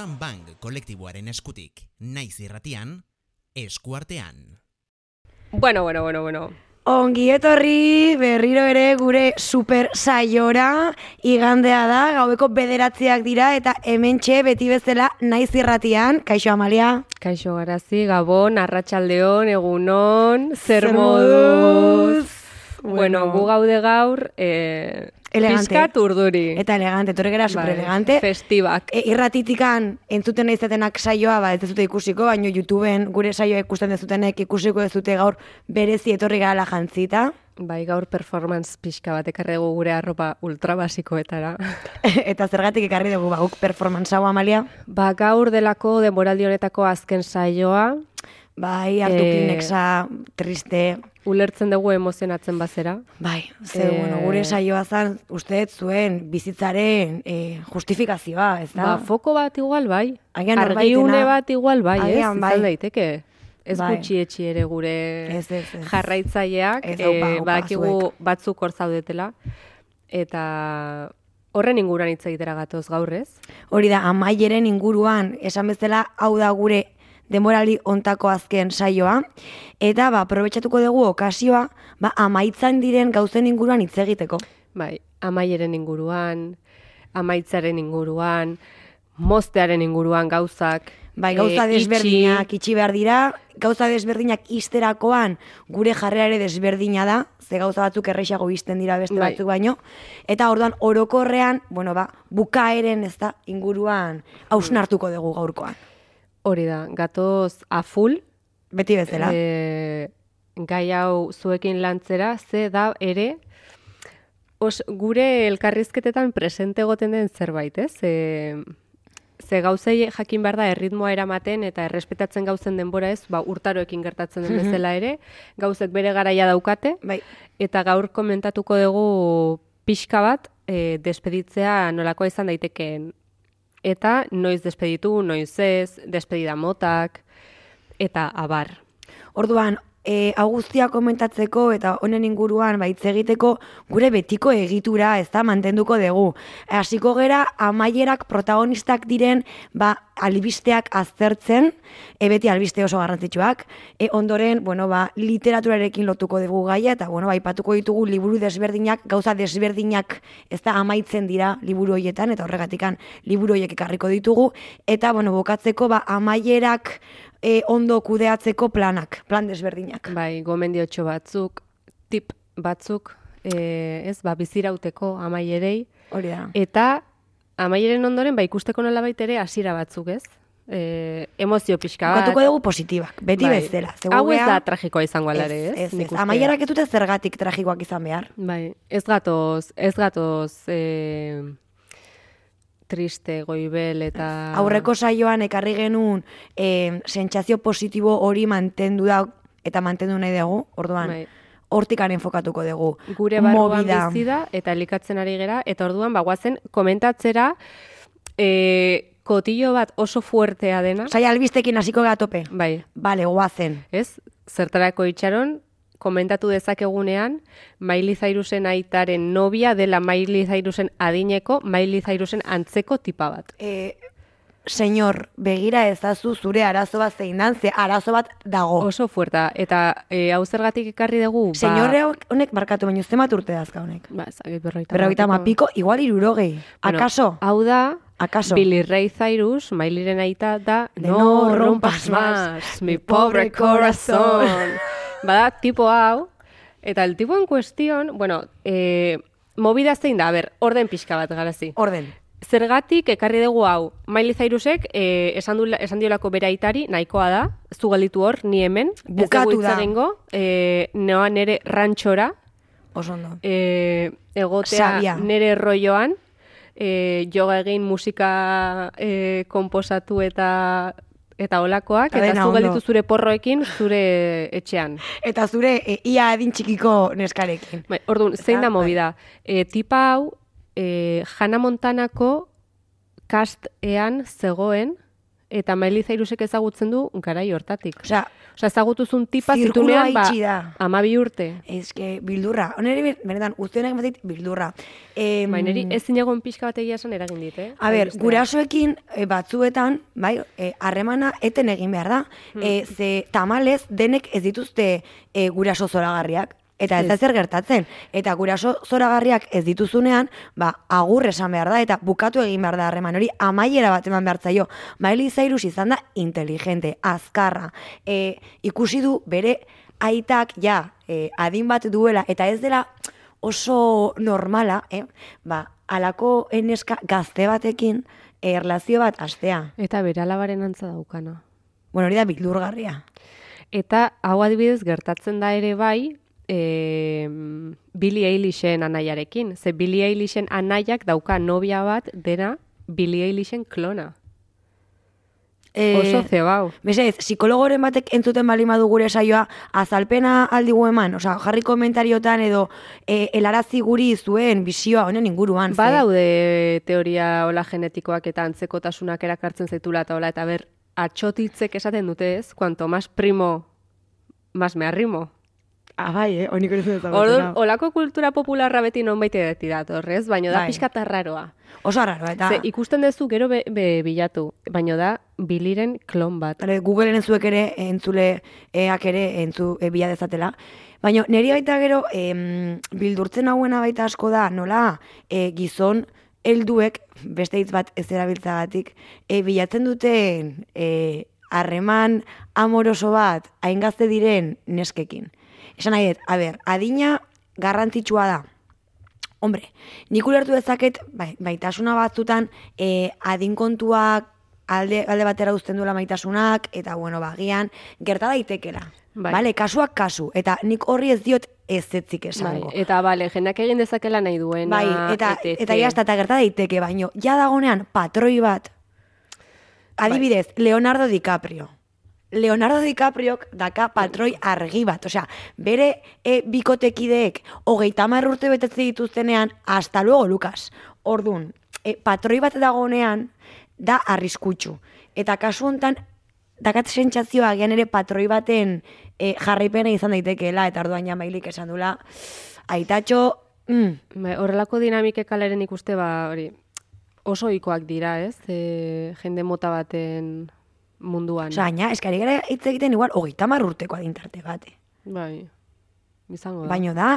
Mountain Bank kolektiboaren eskutik, naiz irratian, eskuartean. Bueno, bueno, bueno, bueno. Ongi etorri berriro ere gure super saiora igandea da, gaueko bederatziak dira eta hementxe beti bezala naiz irratian, kaixo Amalia. Kaixo garazi, Gabon, Arratsaldeon, Egunon, zer Zer moduz. moduz? Bueno, Bueno. gu gaude gaur, eh, Elegante. pizkat urduri. Eta elegante, torre gara super Bai, elegante. Festibak. E, irratitikan entzuten izatenak saioa, ba, ez dezute ikusiko, baino YouTubeen gure saioa ikusten dezutenek ikusiko dezute gaur berezi etorri gara jantzita. Bai, gaur performance pixka bat ekarri dugu gure arropa ultrabasikoetara. eta zergatik ekarri dugu, ba, guk performance hau, Amalia. ba, gaur delako denboraldi honetako azken saioa, Bai, hartu Eh, Kleenexa, triste, ulertzen dugu emozionatzen bazera. Bai, ze, Eh, bueno, gure saioa zan, uste zuen bizitzaren eh, justifikazioa, ez da? Ba, foko bat igual bai. Agian Argiune bat igual bai, ez? Agian Izan bai. daiteke. Ez Bai. gutxi etxi ere gure Ez, ez, ez. jarraitzaileak, Ez eh, aupa badakigu zuek. batzuk hor zaudetela. Eta horren inguruan hitz egitera gatoz gaur, ez? Hori da, amaieren inguruan, esan bezala, hau da gure denborali ontako azken saioa, eta ba, aprobetxatuko dugu okasioa, ba, amaitzan diren gauzen inguruan hitz egiteko. Bai, amaieren inguruan, amaitzaren inguruan, moztearen inguruan gauzak. Bai, gauza eh, desberdinak itxi behar dira, gauza desberdinak izterakoan gure jarrera ere desberdina da, ze gauza batzuk erreixago izten dira beste Bai. batzuk baino, eta orduan orokorrean, bueno, ba, bukaeren ez da, inguruan hausnartuko dugu gaurkoan. Hori da, gatoz a full, Beti bezala. e, gai hau zuekin lantzera, ze da ere, os, gure elkarrizketetan presente egoten den zerbait, ez? E, ze gauzei jakin behar da erritmoa eramaten eta errespetatzen gauzen denbora ez, ba, urtaroekin gertatzen den bezala ere, gauzek bere garaia daukate, Bai, eta gaur komentatuko dugu pixka bat, e, despeditzea nolakoa izan daitekeen. Eta noiz despeditu, noiz ez, despedida motak, eta abar. Orduan, e, hau guztia komentatzeko eta honen inguruan baitz egiteko gure betiko egitura ez da mantenduko dugu. Hasiko gera amaierak protagonistak diren ba, albisteak aztertzen, e, beti albiste oso garrantzitsuak, e, ondoren, bueno, ba, literaturarekin lotuko dugu gaia, eta, bueno, aipatuko ditugu liburu desberdinak, gauza desberdinak ez da amaitzen dira liburu hoietan, eta horregatikan liburu hoiek ekarriko ditugu, eta, bueno, bukatzeko, ba, amaierak e, ondo kudeatzeko planak, plan desberdinak. Bai, gomendiotxo batzuk, tip batzuk, e, ez, ba, bizirauteko amaierei, Hori da. eta amaieren ondoren, ba, ikusteko nola ere hasiera batzuk, ez? E, emozio pixka bat. Bukatuko dugu positibak, beti Bai. bezala. Hau ez da tragikoa izango alare, ez? Ez, ez, ez. Amaierak ez dute zergatik tragikoak izan behar. Bai, ez gatoz, ez gatoz e, triste, goibel eta... Aurreko saioan ekarri genuen e, sentsazio positibo hori mantendu da eta mantendu nahi dugu, orduan. Bai. Hortikan enfokatuko dugu. gure barruan bizi da eta elikatzen ari gera eta orduan bagoazen komentatzera e, kotillo bat oso fuertea dena, Saia albistekin hasiko gara tope. bai, Bale, goazen. ez? Zertarako itxaron, komentatu dezakegunean, Miley Cyrusen aitaren nobia dela Miley Cyrusen adineko, Miley Cyrusen antzeko tipa bat. E, senyor, begira ezazu zure arazo bat zein dan, ze arazo bat dago. Oso fuerta, eta e, hau zergatik ekarri dugu, Señorre honek barkatu baino zemat urte dazka honek. ba, ba zagit berroita. Berrogeita bateko. mapiko, igual irurogei. Bueno, Akaso? Hau da, Akaso? Billy Ray Cyrus, Mileyren aita da, no, no rompas más, mi pobre corazón. Bada, tipo hau, eta el tipo en cuestión, bueno, eh, movida zein da, a ber, orden pixka bat garazi. Orden. Zergatik ekarri dugu hau, Miley Cyrusek eh, esan, du, esan diolako bere aitari, nahikoa da, ez du galditu hor, ni hemen, Bukatu ez da. eh, noa nere rantxora, Oso ondo. e, egotea Sabia. nere rolloan, e, joga egin musika e, komposatu eta eta olakoak, Eta eta zu ondo. galditu zure porroekin zure etxean. Eta zure e, ia adin txikiko neskarekin. Bai, orduan, zein da bai. movida? E, tipa hau, e, Hannah Montanako kastean zegoen, eta Miley Cyrusek ezagutzen du garai hortatik. Osea, Osea, ezagutuzun tipa zitunean, ba, da. amabi urte. eske bildurra. Honeri, benetan, guztionek batit bildurra. E, Ba, niri ezin egon pixka bat egia esan eragin dit, eh? A ber, gurasoekin e, batzuetan, bai, e, harremana eten egin behar da. Hmm. E, ze tamalez denek ez dituzte e, guraso zoragarriak. Eta ez da zer gertatzen. Eta guraso zoragarriak ez dituzunean, ba, agur esan behar da, eta bukatu egin behar da harreman hori, amaiera bat eman behar zaio. Miley Cyrus izan da inteligente, azkarra. E, ikusi du bere aitak, ja, e, adin bat duela, eta ez dela oso normala, eh? ba, alako eneska gazte batekin eh, erlazio bat astea. Eta bere alabaren antza daukana. Bueno, hori da bildurgarria. Eta hau adibidez gertatzen da ere bai, e, Billie Eilishen anaiarekin. Ze Billie Eilishen anaiak dauka nobia bat dena Billie Eilishen klona. Eh, Oso zebau. Mesez, psikologoren batek entzuten bali madu gure saioa, azalpena aldigu eman, osea, jarri komentariotan edo e, helarazi guri zuen bisioa honen inguruan. Badaude teoria hola genetikoak eta antzekotasunak erakartzen zaitula eta hola, eta ber, atxotitzek esaten dute ez, cuanto más primo, más me arrimo. Ah, bai, eh? Honik hori zuen Orduan, olako kultura popularra beti nonbait edeti datorrez, baina da Bai. pixka tarraroa. Oso arraroa, eta... Ze ikusten duzu gero be, be bilatu, baina da biliren klon bat. Vale, Googleen zuek ere entzule eak ere entzu e, bila dezatela. Baina niri baita gero em, bildurtzen hauena baita asko da nola e, gizon helduek beste hitz bat ez erabiltzagatik e, bilatzen duten e, harreman amoroso bat hain gazte diren neskekin. Esan nahi dut, a ber, adina garrantzitsua da. Hombre, nik ulertu dezaket, bai, baitasuna batzutan, e, adinkontuak alde, alde batera uzten duela maitasunak, eta bueno, bagian, gerta daitekela. Bai. Bale, kasuak kasu, eta nik horri ez diot ez etzik Bai, esango. eta bale, jendak egin dezakela nahi duena. Bai, eta, etc. eta jazta, eta gerta daiteke, baino, ja dagonean patroi bat, adibidez, Leonardo DiCaprio. Leonardo DiCapriok daka patroi argi bat. Osea, bere e, bikotekideek hogeita hamar urte betetze dituztenean, hasta luego, Lucas. Ordun, e, patroi bat dagonean, da arriskutsu. Eta kasu hontan, dakat sentsazioa agian ere patroi baten e, jarraipena izan daitekeela, eta orduan ja mailik esan dula, aitatxo, mm, Bai, horrelako dinamike kaleren ikuste ba, hori, oso ohikoak dira, ez? E, jende mota baten munduan. Osa, baina, eskari gara hitz egiten igual, hogeita hamar urteko adintarte bate. Bai, izango da. Baina da,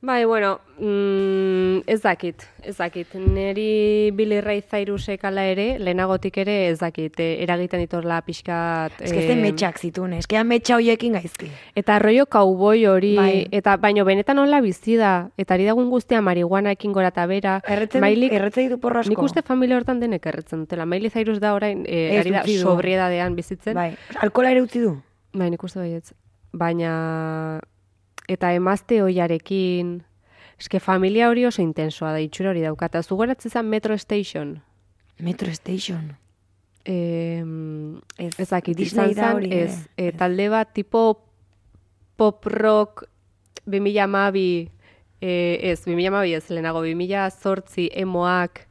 Bai, bueno, mm, ez dakit, ez dakit. Neri Billy Ray Cyrusek ala ere, lehenagotik ere ez dakit, eh, eragiten ditorla pixkat... eske zen eh, metxak zituen, eske metxa hoiekin gaizki. Eta rollo kauboi hori, Bai. eta baino benetan hola bizi da, eta ari dagun guztia marihuanaekin gora eta bera. Erretzen, Mailik- erretzen ditu porro asko. Nik uste familia hortan denek erretzen dutela. Miley Cyrus da orain, e, Ez ari da sobriedadean bizitzen. Bai, alkola ere utzi du. Bai, nik uste baietz. Baina, eta emazte hoiarekin, eske familia hori oso intensoa da, itxura hori daukata. Zugoratzen zen Metro Station. Metro Station. E, Ez, ez dakit, Disney izan zen, ez, e, talde bat tipo pop rock 2000 amabi, e, ez, 2000 amabi ez, lehenago, 2000 zortzi emoak,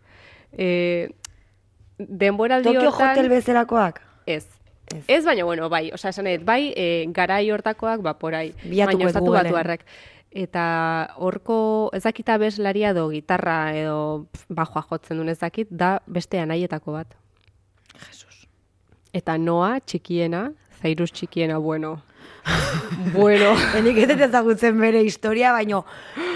e, denboraldi Tokyo hortan... Hotel bezalakoak. Ez. Ez. Ez. baina, bueno, bai, osea, esan dut, bai, e, garai hortakoak, ba, porai. Baina ez estatu Googleen. batuarrak. Eta horko ezakita bezlaria edo gitarra edo bajoa jotzen duen ezakit, da beste anaietako bat. Jesus. Eta noa txikiena, zairuz txikiena, bueno. bueno. Enik ez ezagutzen bere historia, baino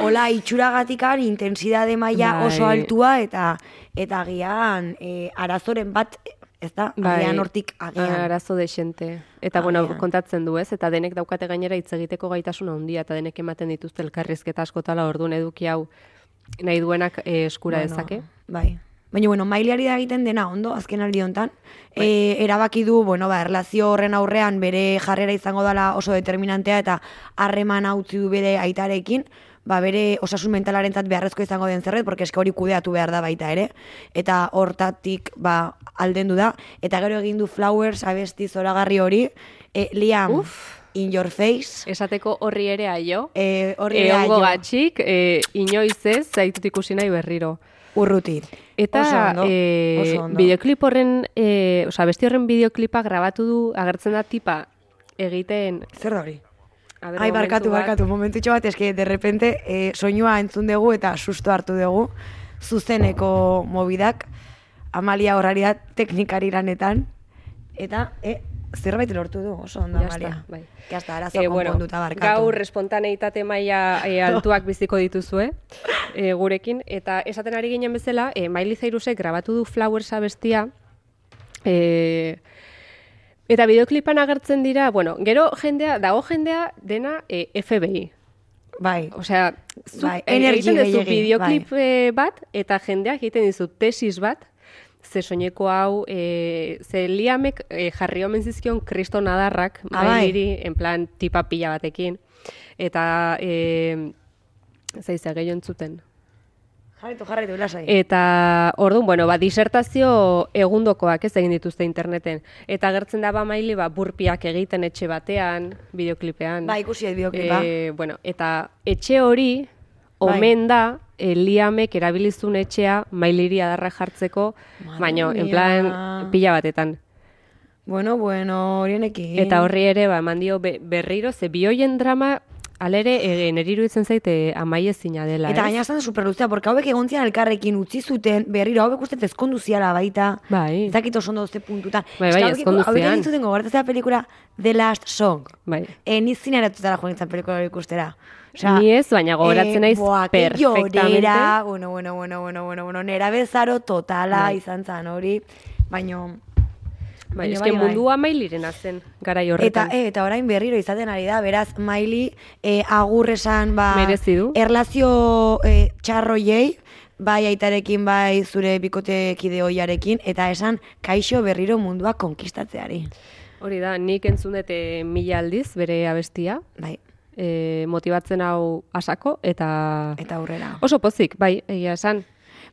hola itxuragatikan intensidade maila Bai. oso altua eta eta agian e, arazoren bat ez da, agian hortik agian. Bai. arazo de xente. Eta, bueno, Agian. kontatzen du, ez? Eta denek daukate gainera hitz egiteko gaitasuna handia eta denek ematen dituzte elkarrizketa askotala orduan eduki hau nahi duenak eh, eskura Bueno, dezake. Bai. Baina, bueno, mailiari da egiten dena ondo, azken aldi hontan. Bai. E, erabaki du, bueno, ba, erlazio horren aurrean bere jarrera izango dela oso determinantea eta harreman utzi du bere aitarekin, ba, bere osasun mentalarentzat beharrezko izango den zerret, porque eske hori kudeatu behar da baita ere. Eta hortatik, ba, aldendu da. Eta gero egin du Flowers abesti zoragarri hori, e, Liam, Uf. In Your Face, Esateko horri ere aio. e, horri E, ere aio. gatxik, e, inoiz ez, zaitut ikusi nahi berriro. urrutit. Eta Oso ondo, eh, oso ondo. bideoklip horren, eh, osea, besti horren bideoklipa grabatu du, agertzen da tipa egiten... Zer da hori? Ber, Ai, momentu barkatu, barkatu, momentutxo bat, eske, de repente, eh, soinua entzun dugu eta susto hartu dugu, zuzeneko mobidak, Amalia horrari da teknikari lanetan, eta, e, zerbait lortu du, oso ondo, Amalia. está, bai. Ya está, arazo Eh, bueno, konponduta barkatu. gaur espontaneitate maila eh, altuak biziko dituzue eh, gurekin eta esaten ari ginen bezala eh, Miley Cyrusek grabatu du Flowers abestia eh, eta bideoklipan agertzen dira bueno, gero jendea, dago jendea dena eh, FBI Bai, Osea, zu, Bai, eh, energy egiten duzu bideoklip eh, bat, eta jendeak egiten dizu tesis bat, ze soineko hau, e, ze liamek e, jarri omen zizkion kriston adarrak, Ah, bai. mailiri, en plan tipa pila batekin, eta e, zaize gehiago entzuten. Jarritu, jarritu, lasai. Eta orduan, bueno, ba, disertazio egundokoak ez egin dituzte interneten. Eta agertzen da ba maili, ba, burpiak egiten etxe batean, bideoklipean. Ba, ikusi ez bideoklipa. E, bueno, eta etxe hori, Bai. omen da, e, liamek erabilizun etxea mailiri adarra jartzeko, baino, en plan, pila batetan. Bueno, bueno, horienekin. Eta horri ere, ba, eman dio be- berriro, ze bioien drama, alere, e, neri iruditzen zaite amaiezina dela, Eta gaina zen superluzea, porque hauek egontzian elkarrekin utzi zuten, berriro hauek uste ezkondu ziala baita. Bai. Ez dakit oso ondo ze puntutan. Bai, bai, hauek- ezkondu Hauek zian. egin zuten gogoratzea pelikula The Last Song. Bai. E, ni zineratutara joan nintzen pelikula hori ikustera. Osea, Ni ez, baina gogoratzen naiz boa, ke perfectamente. Llorera, bueno, bueno, bueno, bueno, bueno, bueno, nera bezaro totala Bai. izan zan hori, baino... Bai, eske mundua mailirena zen, garai Eta, horretan. e, eta orain berriro izaten ari da, beraz, Miley e, agur esan, ba, erlazio e, txarroiei, bai aitarekin, bai zure bikotekide hoiarekin, eta esan kaixo berriro mundua konkistatzeari. Hori da, nik entzun dute mila aldiz bere abestia, Bai, e, motibatzen hau asako, eta eta aurrera. oso pozik, bai, egia esan.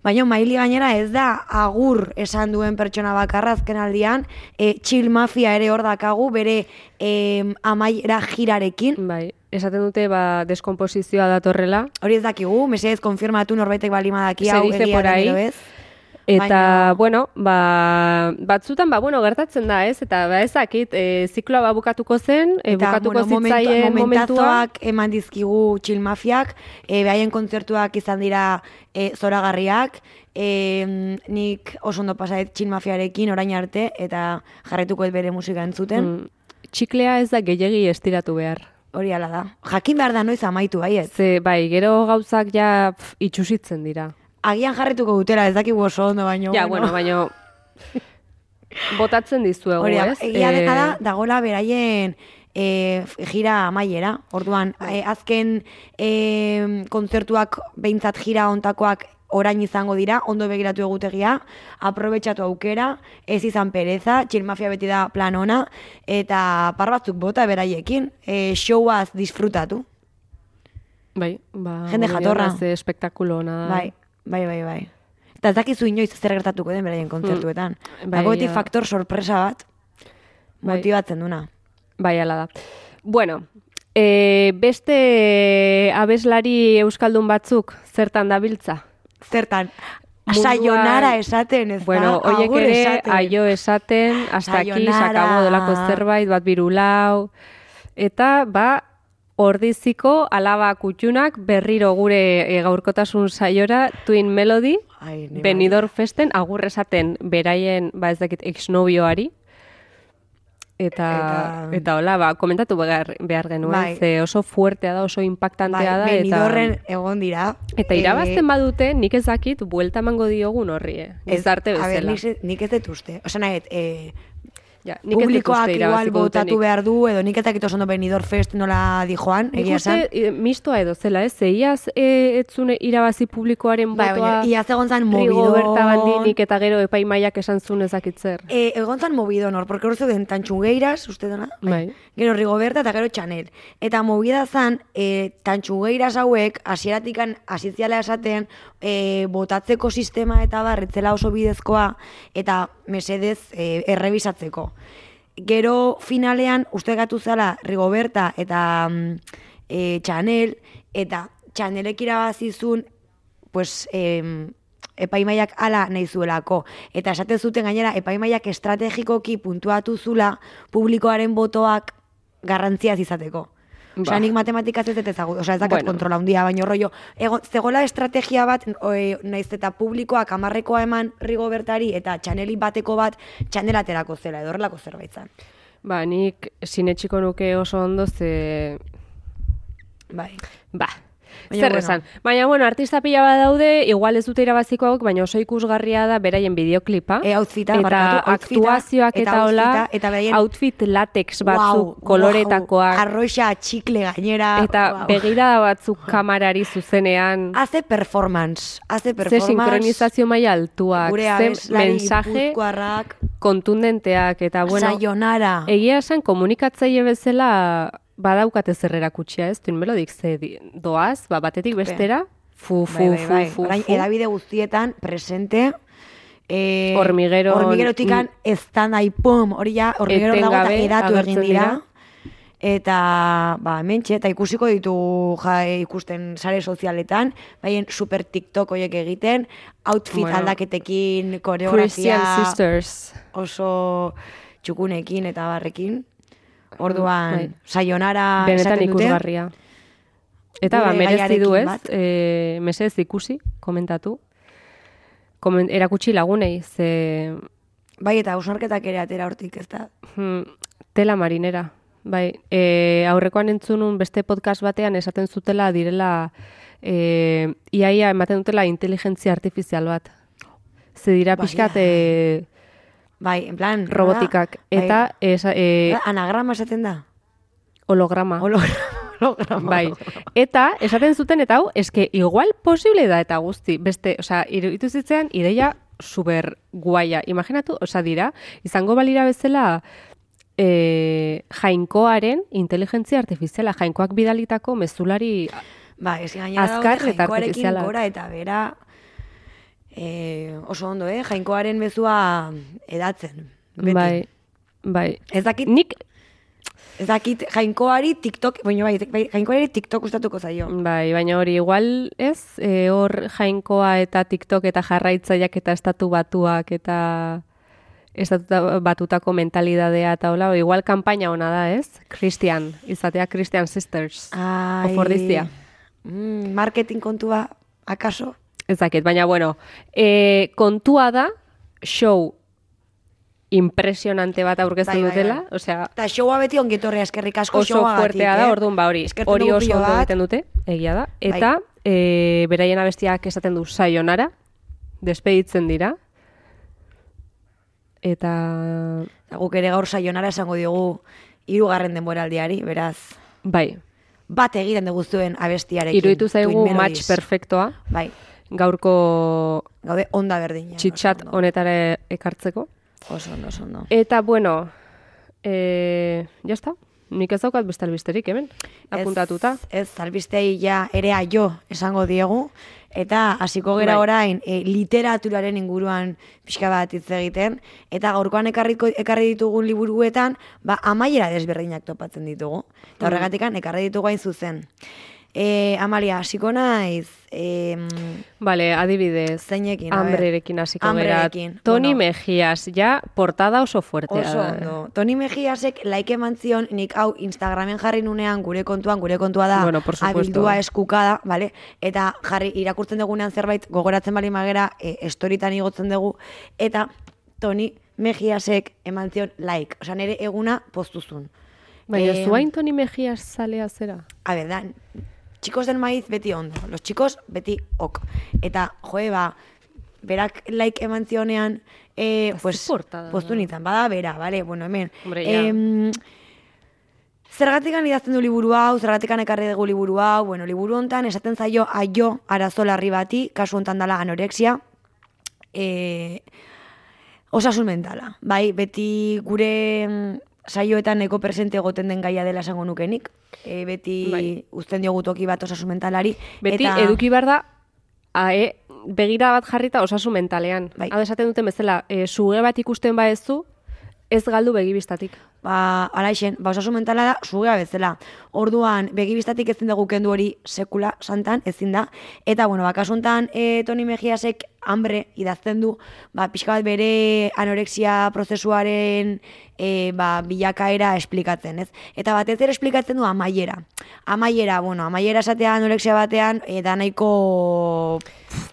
Baina Miley gainera ez da agur esan duen pertsona bakarra azken aldian, e, chill mafia ere hor dakagu, bere e, amaiera girarekin. Bai, esaten dute ba deskomposizioa datorrela, Hori ez dakigu, mesedez konfirmatu norbaitek balimadaki Se hau egia ez. Eta, Baina- bueno, ba, batzutan, ba, bueno, gertatzen da, ez? Eta, ba, ezakit, e, zikloa ba bukatuko zen, e, bukatuko momentu- zitzaien momentua. momentazoak eman dizkigu chill mafiak, e, behaien kontzertuak izan dira e, zoragarriak, e, nik oso ondo pasait chill mafiarekin orain arte, eta jarretuko ez bere musika entzuten, Mm, txiklea ez da gehiegi estiratu behar. hori ala da. Jakin behar da noiz amaitu, bai ez? Ze, bai, gero gauzak ja pf, itxusitzen dira. Agian jarretuko dutela, ez dakigu oso ondo, baino. Ja, bueno, baino botatzen dizuegu, Hori da, ez? egia dena da, dagola beraien e, gira amaiera. Orduan, e, azken e, kontzertuak behintzat gira ontakoak orain izango dira, ondo begiratu egutegia, aprobetxatu aukera, ez izan pereza, txil mafia beti da plan ona, eta par batzuk bota beraiekin, e, showaz disfrutatu. Bai, ba, Jende jatorra. Ze espektakulo ona. Bai, bai, bai, bai. Eta ez dakizu inoiz zer gertatuko den beraien kontzertuetan. Mm, bai, beti ja. faktor sorpresa bat, Bai. motibatzen duna. Bai, ala da. Bueno, e, beste abeslari euskaldun batzuk zertan dabiltza? Zertan, sayonara esaten, ez Bueno, da? Agur ere esaten. aio esaten, hasta aquí, sakabo delako zerbait, bat birulau, eta ba, ordiziko alaba kutxunak berriro gure e, gaurkotasun saiora Twin Melody, Ai, ni Benidorm Festen, agur esaten beraien, ba ez dakit, exnovioari, Eta, Eta- eta, hola, ba, komentatu behar, behar genuen, Bai. ze oso fuertea da, oso bai, impactantea da. Benidorren eta, egon dira. eta Eh, irabazten badute, nik ez dakit, buelta emango diogun horri, eh? Gizarte A ber, bezala. nik, ez- dut uste. Osa nahi, eh, Ja, nik publikoak igual botatu behar du, edo nik oso ondo Benidorm Fest nola dijoan, Nik egia esan. e, mistoa edo zela, ez? Zeiaz e, etzune irabazi publikoaren Bai, botoa baina, iaz egon zan Rigoberta bandinik eta gero epaimaiak esan zuen ezakitzer. E, egon zan mobidon hor, porque hor zeuden tantxugeiras, uste dena? Bai. Gero Rigoberta eta gero Chanel. Eta movida zan, e, tantxugeiras hauek, hasieratikan hasitziala esaten, e, botatzeko sistema eta barretzela oso bidezkoa, eta mesedez e, errebisatzeko. Gero finalean, uste gatu zala Rigoberta eta e, Chanel, eta Chanelek irabazizun, pues, em, epaimaiak ala nahi zuelako. Eta esaten zuten gainera, epaimaiak estrategikoki puntuatu zula publikoaren botoak garrantziaz izateko. Ba. nik matematikaz ez dut ezagut, osea, ez dakat Bueno. kontrola handia, baina rollo, ego, zegoela estrategia bat, oe, naiz eta publikoak amarrekoa eman rigo bertari, eta txaneli bateko bat txanelaterako zela, edo horrelako zerbait zan. Ba, nik sinetxiko nuke oso ondo ze... Bai. Ba, Baina zer bueno. esan. Baina, bueno, artista pila bat daude, igual ez dute irabaziko hauek, baina oso ikusgarria da beraien bideoklipa. E, outfita, eta barkatu, aktuazioak eta eta, hola, outfita, eta beraien- outfit latex batzuk, Wow, koloretakoak, wow, arroxa, txikle gainera. eta wow. begirada batzuk kamarari zuzenean, Hace performance, hace ze performance. sinkronizazio maila altuak, Gure ze abeslari mensaje kontundenteak, eta bueno, sayonara. Egia esan komunikatzaile bezala badaukate zer erakutsia, ez? Tuin melodik ze doaz, ba, batetik bestera, fu, fu, bai, bai, fu, bai. fu, Orain, fu. edabide guztietan presente. Eh, Hormiguero- Hormigerotikan ez da nahi pum, hori ja, hormigero dago eta edatu egin dira. dira. Eta, ba, mentxe, eta ikusiko ditu ja, ikusten sare sozialetan, baien super TikTok horiek egiten, outfit Bueno. aldaketekin, koreografia, Christian Sisters. oso txukunekin eta barrekin. Orduan, Bai. sayonara Benetan ikusgarria. Eta ba, merezi du ez, e, mesedez ikusi, komentatu. Komen, erakutsi lagunei, ze Bai, eta ausnarketak ere atera hortik, ez da. hmm, tela marinera. Bai, e, aurrekoan entzunun beste podcast batean esaten zutela direla e, iaia ematen dutela inteligentzia artifizial bat. Ze dira Bai, pixkat ja. Bai, en plan... robotikak. bai, Eta esa, e, anagrama esaten da. holograma. Holograma. holograma. Bai, eta esaten zuten eta hau, eske igual posible da eta guzti, beste, osea, iruditu zitzean ideia super guaia. Imaginatu, osea, dira, izango balira bezala e, jainkoaren inteligentzia artifiziala, jainkoak bidalitako mezulari Ba, ez gainera Azkar eta gora eta bera eh, oso ondo, eh? Jainkoaren mezua edatzen. Beti. bai, bai. Ez dakit, Nik, ez dakit jainkoari TikTok, baina bai, bai, jainkoari TikTok gustatuko zaio. bai, baina hori igual, ez, e, hor jainkoa eta TikTok eta jarraitzaileak eta estatu batuak eta estatu batutako mentalidadea eta hola, igual kanpaina ona da, ez? Christian, izatea Christian Sisters. Ai, Ofordizia. Mm, marketing kontua, akaso? Ez dakit, baina bueno, e, kontua da, show impresionante bat aurkezten Bai, bai, dutela, bai. osea, Eta showa beti ongetorrea eskerrik asko oso fuertea da, eh? orduan ba hori, hori oso ondo egiten dute, egia da. Bai. Eta e, beraien abestiak esaten du sayonara, despeditzen dira, eta guk ere gaur saionara esango diogu hirugarren denboraldiari, beraz, bai, bat egiten dugu zuen abestiarekin. iruditu zaigu match perfektoa, Bai, gaurko gaude onda berdina. txitxat honetara ekartzeko. Oso ondo, oso ondo. Eta, bueno, e, jazta, nik ez daukat beste albisterik, hemen, apuntatuta. Ez, ez albistei ja ere jo esango diegu, eta hasiko gera Bai. orain e, literaturaren inguruan pixka bat hitz egiten, eta gaurkoan ekarriko, ekarri ditugun liburuetan, ba, amaiera desberdinak topatzen ditugu. Eta horregatikan ekarri ditugu hain zuzen. E, Amalia, hasiko naiz, e, Vale, adibidez, Zeinekin, ber. hambrerekin hasiko. Hambrerekin, Toni bueno. Mejías, ja, portada oso fuertea Oso ondo. Toni Mejiasek like eman zion, nik hau Instagramen jarri nunean gure kontuan, gure kontua da, Bueno, por abildua eskukada, vale? eta jarri irakurtzen dugunean zerbait gogoratzen bali magera, e, estoritan igotzen dugu, eta Toni Mejiasek eman zion like, osea nire eguna postuzun. Baina, Em, zuain Toni Mejías zalea zera? A ver, da, chicos del maíz beti ondo, los chicos beti ok. Eta, joe, ba, berak like eman zionean, Eta pues, portada postu nintzen, bada, bera, vale, bueno, hemen. Hombre. Em, Zergatikan idazten du liburu hau, zergatikan ekarri dugu liburu hau, bueno, liburu hontan esaten zaio aio arazo larri bati, kasu hontan dala anorexia, e, osasun mentala. Bai, beti gure mm, saioetan eko presente egoten den gaia dela esango nukenik. E, beti Bai. uzten diogu toki bat osasun mentalari. Beti eta, eduki behar da, ae, begira bat jarrita osasun mentalean. Bai. Hau esaten duten bezala, e, suge bat ikusten baezu, Ez galdu begibistatik. ba, ala isen, ba, osasun mentala da, sugea bezala. Orduan, begibistatik ezin dugu kendu hori sekula santan, ezin da. Eta, bueno, bakasuntan, e, Toni Mejiasek hambre idazten du, ba, pixka bat bere anorexia prozesuaren e, ba, bilakaera esplikatzen, ez? Eta batez ere esplikatzen du amaiera. Amaiera, bueno, amaiera esatea anorexia batean, e, da nahiko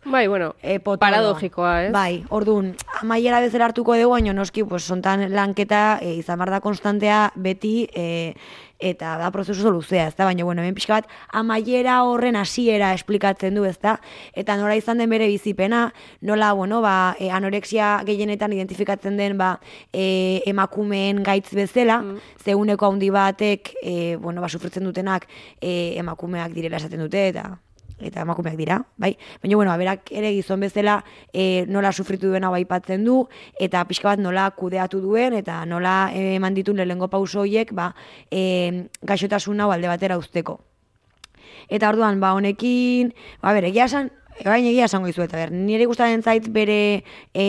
Bai, bueno, e, paradogikoa, ez? Bai, orduan, amaiera bezala hartuko dugu, baina noski, pues, sontan lanketa e, izan behar da konstantea beti, e, eta da prozesu luzea, ez da? Baina, bueno, hemen pixka bat, amaiera horren hasiera esplikatzen du, ez da? Eta nola izan den bere bizipena, nola, bueno, ba, e, anorexia gehienetan identifikatzen den, ba, e, emakumeen gaitz bezala, mm. zeuneko handi batek, e, bueno, ba, sufritzen dutenak e, emakumeak direla esaten dute, eta eta emakumeak dira, bai? Baina, bueno, berak ere gizon bezala e, nola sufritu duena baipatzen du, eta pixka bat nola kudeatu duen, eta nola e, eman ditun lehengo pauso horiek, ba, e, gaixotasun hau alde batera usteko. Eta orduan, ba, honekin, ba, bere, egia esan, Baina egia esango izu eta ber, nire gustatzen zait bere e,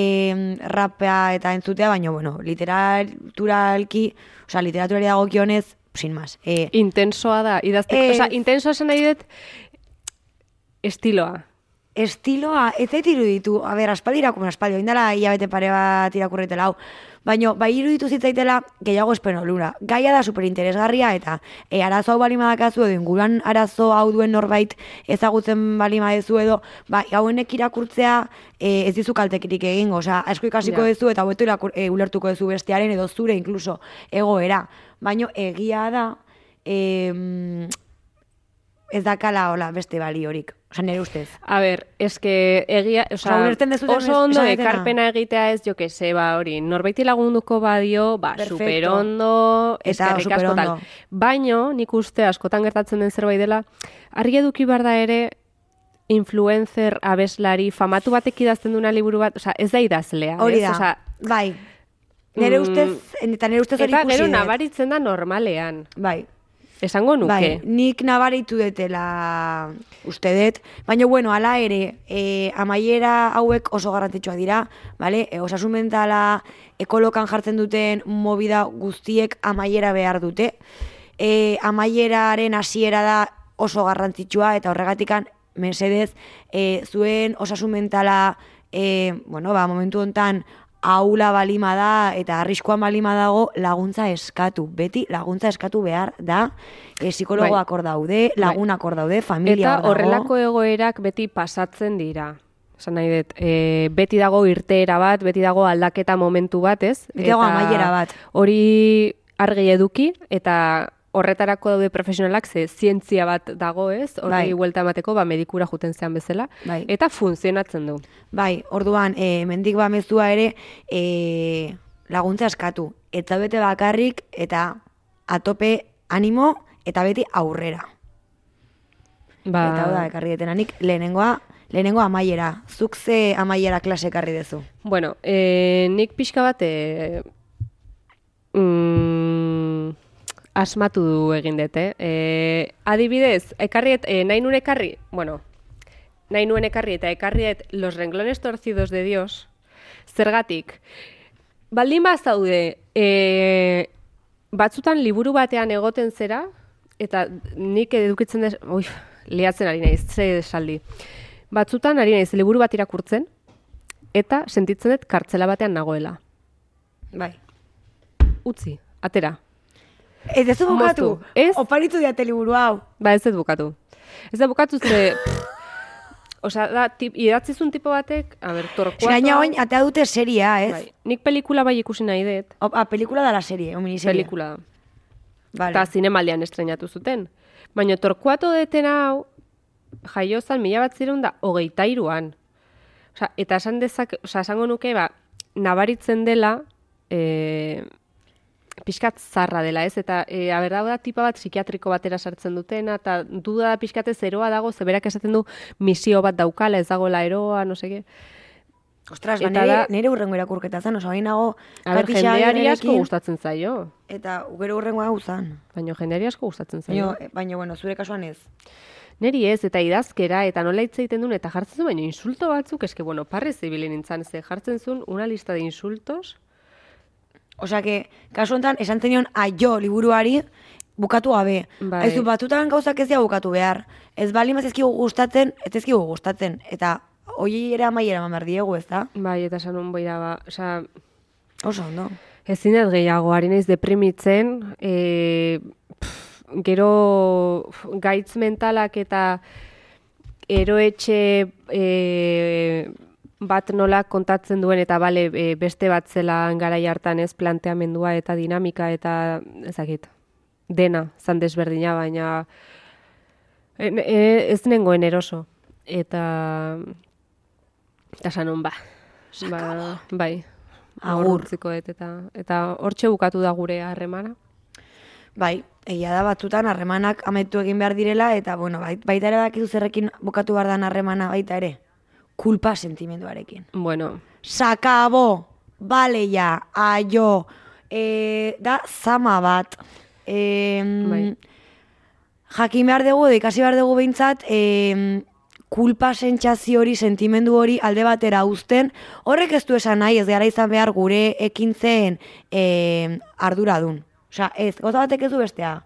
rapea eta entzutea, baina, bueno, literaturalki, osea, literaturari dagokionez, sin más. E, Intensoa da, idazteko, Ez. osea, intensoa esan nahi dut estiloa. estiloa, ez zait iruditu, a ber, aspaldi irakumen aspaldi, oindala hilabete pare bat irakurretela hau, baina bai iruditu zitzaitela gehiago espero lura. Gaia da superinteresgarria eta e, arazo hau bali madakazu edo inguruan arazo hau duen norbait ezagutzen bali madezu edo, ba, hauenek irakurtzea e, ez dizu kaltekirik egingo, osea, asko ikasiko Ja. duzu eta hobeto e, ulertuko duzu bestearen edo zure inkluso egoera. Baina egia da, e, ez dakala hola beste baliorik. Osa, nire ustez. A ber, eske egia, ulertzen duzuten oso ondo ekarpena egitea ez jo que se, ba, hori, norbaiti lagunduko badio, ba, Perfecto. superondo, Eta eskerrik asko tal. superondo. Baino, nik uste askotan gertatzen den zerbait dela, argi eduki behar da ere, influencer, abeslari, famatu batek idazten duna liburu bat, osea, ez da idazlea. Hori da, Osea, bai. Nere mm, ustez, eta nere ustez hori eta ikusi gero dut. nabaritzen da normalean. Bai, Esango nuke. bai, nik nabaritu detela uste dut, baina bueno, ala ere, e, amaiera hauek oso garrantzitsua dira, vale? E, osasun mentala ekolokan jartzen duten movida guztiek amaiera behar dute. E, amaieraren hasiera da oso garrantzitsua eta horregatikan mesedez e, zuen osasun mentala e, bueno, ba, momentu hontan aula balima da eta arriskoan balima dago laguntza eskatu. Beti laguntza eskatu behar da. E, psikologoak hor daude, lagunak hor daude, familia Eta horrelako egoerak beti pasatzen dira. Esan nahi dut, e, beti dago irteera bat, beti dago aldaketa momentu bat, ez? Beti dago amaiera bat. Hori argi eduki, eta horretarako daude profesionalak, ze zientzia bat dago, ez? Hori Bai. buelta emateko, ba, medikura juten zean bezala. Bai. Eta funtzionatzen du. Bai, orduan, e, mendik ba mezua ere, e, laguntza eskatu. Eta bete bakarrik, eta atope animo, eta beti aurrera. Ba, Eta da, ekarri detena nik, lehenengoa, lehenengoa amaiera. Zuk ze amaiera klase ekarri dezu. Bueno, e, nik pixka bat e, mm, asmatu du egin dut, eh? E, adibidez, ekarriet, e, nahi nuen ekarri, bueno, nahi nuen ekarri eta ekarriet los renglones torcidos de Dios, zergatik, baldin bazaude, e, batzutan liburu batean egoten zera, eta nik edukitzen des, ui, liatzen ari naiz, ze esaldi. Batzutan ari naiz liburu bat irakurtzen, eta sentitzen dut kartzela batean nagoela. Bai. Utzi, atera. Ez dezu bukatu. Ez? Oparitu diate liburu hau. Ba, ez dut bukatu. Ez da bukatu ze... Osa, da, tip, idatzizun tipo batek, a ber, torkuato... Gaina oin, atea dute seria, ez? Bai. Nik pelikula bai ikusi nahi dut, O, a, pelikula da la serie, o miniserie. pelikula da. Vale. Eta zinemaldian estrenatu zuten. Baina torkuato deten hau, jaiozan mila bat zireun da, hogeita iruan. Osa, eta esan dezak, osa, esango nuke, ba, nabaritzen dela, e, pixkat zarra dela, ez? Eta, e, aber, hau da tipa bat psikiatriko batera sartzen dutena, eta duda da pixkate zeroa dago, zeberak esaten du misio bat daukala, ez dagoela eroa, no seke. Ostras, ba, nire, da- nire urrengo irakurketa zen, oso nago A ber, Kati jendeari asko gustatzen zaio. Eta gero urrengo hau zen. Baina jendeari asko gustatzen zaio. Baina, baina, bueno, zure kasuan ez. Neri ez, eta idazkera, eta nola hitz egiten duen, eta jartzen zuen, baina insulto batzuk, eske, bueno, parrez ibili nintzen, ze jartzen zuen una lista de insultos, Osea, que, kasu honetan, esan zenion aio liburuari bukatu gabe. Bai. Aizu, batutan gauzak ez dira bukatu behar. Ez bali mazizkigu gustatzen, ez ezkigu gustatzen. Eta hoi ere amaiera eman diegu, ez da? Bai, eta esan un boira, ba, osea, Oso, ondo. ezin dut gehiago, ari naiz deprimitzen, e, pff, gero gaitz mentalak eta eroetxe e, bat nola kontatzen duen eta bale e, beste bat zela garai hartan ez planteamendua eta dinamika eta ezakit dena zan desberdina baina e, e, ez nengoen eroso. Eta eta sanon ba. Ba, bai. Agur. dut eta eta hortxe bukatu da gure harremana. Bai, egia da batzutan harremanak ametu egin behar direla, eta bueno, bait- baita ere bakizu zerrekin bukatu behar dan harremana baita ere. Kulpa sentimenduarekin. bueno Sakabo, bale ja, aio, e, da zama bat. E, Bai. Jakin behar dugu, ikasi behar dugu behintzat, e, kulpa sentsazio hori, sentimendu hori alde batera uzten, horrek ez du esan nahi, ez gara izan behar gure ekintzen e, arduradun. Osea, ez, gauza batek ez du bestea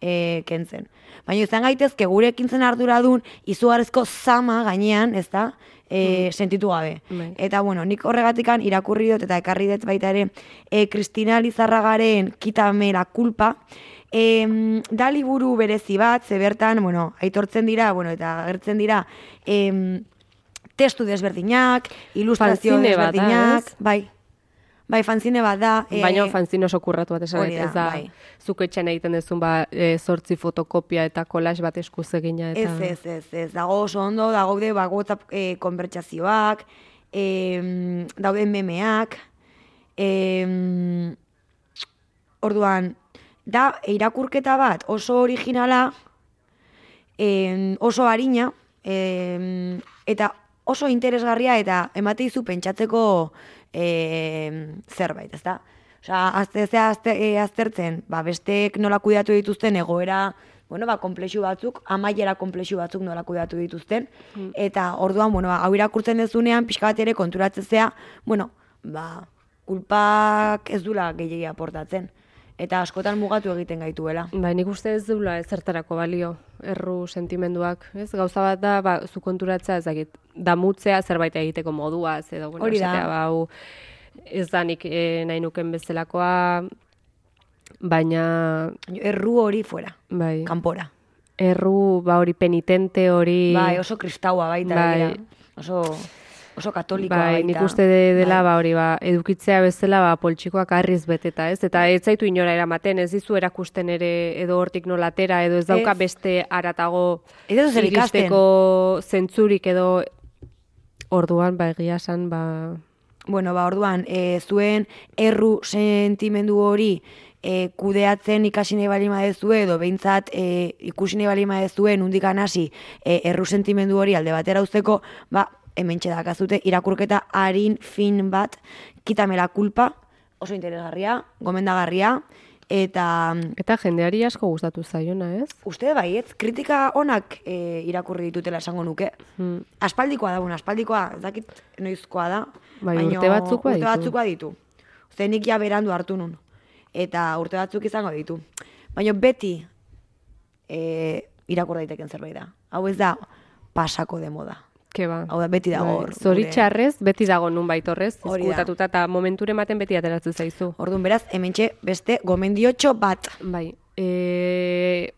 e, kentzen. Baina izan gaitezke gure ekintzen arduradun izugarrizko zama gainean, ez da, e, sentitu gabe. Bai. Eta bueno, nik horregatikan irakurri dut eta ekarri dut baita ere e, Kristina Lizarragaren Kitame la culpa, e, da liburu berezi bat, ze bertan, bueno, aitortzen dira, bueno, eta agertzen dira, e, testu desberdinak, ilustrazio Fanzine bat da, desberdinak, ez? bai, bai, fanzine bat da. e, Baina fanzin oso kurratu bat esan, ez da, bai. zuk etxean egiten duzun ba, e, zortzi fotokopia eta kolaz bat eskuz egina. Eta... Ez, ez, ez, ez, dago oso ondo, dago ba, WhatsApp e, konbertsazioak, e, daude memeak, e, orduan, da irakurketa bat oso originala, e, oso harina, e, eta oso interesgarria eta emate izu pentsatzeko e, zerbait, ezta? Osea, aztezea azte, e, aztertzen, ba, besteek nola kuidatu dituzten egoera, bueno, ba, komplexu batzuk, amaiera komplexu batzuk nola kuidatu dituzten, eta orduan, bueno, ba, hau irakurtzen dezunean, pixka bat ere konturatzezea, bueno, ba, kulpak ez dula gehiagia aportatzen. Eta askotan mugatu egiten gaituela. Bai, nik uste ez dula ezertarako balio, erru sentimenduak, ez? Gauza bat da, ba, zu konturatzea, ez dakit, damutzea zerbait egiteko modua, edo, bueno, Hori da. esatea, ba, hau, ez da nik e, nahi nuken bezalakoa, baina, Erru hori fuera, bai, kanpora. erru, ba, hori penitente, hori... Bai, oso kristaua baita, Bai. begira. Oso, oso katolikoa Bai, baita. nik uste de, dela, Bai. ba, hori, ba, edukitzea bezala, ba, poltsikoak harriz beteta, ez? Eta ez zaitu inora eramaten, ez dizu erakusten ere, edo hortik nolatera, edo ez dauka Ez. beste aratago iristeko zentzurik edo orduan, ba, egia esan, ba, Bueno, ba, orduan, e, zuen erru sentimendu hori e, kudeatzen ikasi nahi bali madezue, edo behintzat e, ikusi nahi bali madezue, nundikan hasi e, erru sentimendu hori alde batera uzteko, ba, hemen dakazute irakurketa harin fin bat, kitamela kulpa, oso interesgarria, gomendagarria, eta eta jendeari asko gustatu zaiona, ez? uste baietz, kritika onak e, irakurri ditutela esango nuke. Hmm. Aspaldikoa da, bueno, aspaldikoa, ez dakit noizkoa da. Bai, baino urte batzuk urte baditu. batzuk baditu. Uste nik ja berandu hartu nun. Eta urte batzuk izango ditu. Baina beti e, irakur daiteken zerbait da. Hau ez da pasako de moda. Ke ba. Hau da, beti dago hor, Bai, Zoritxarrez, beti dago nun baitorrez, izkutatuta eta momenture ematen beti ateratzen zaizu. Orduan beraz, hementxe beste gomendiotxo bat. Bai, e,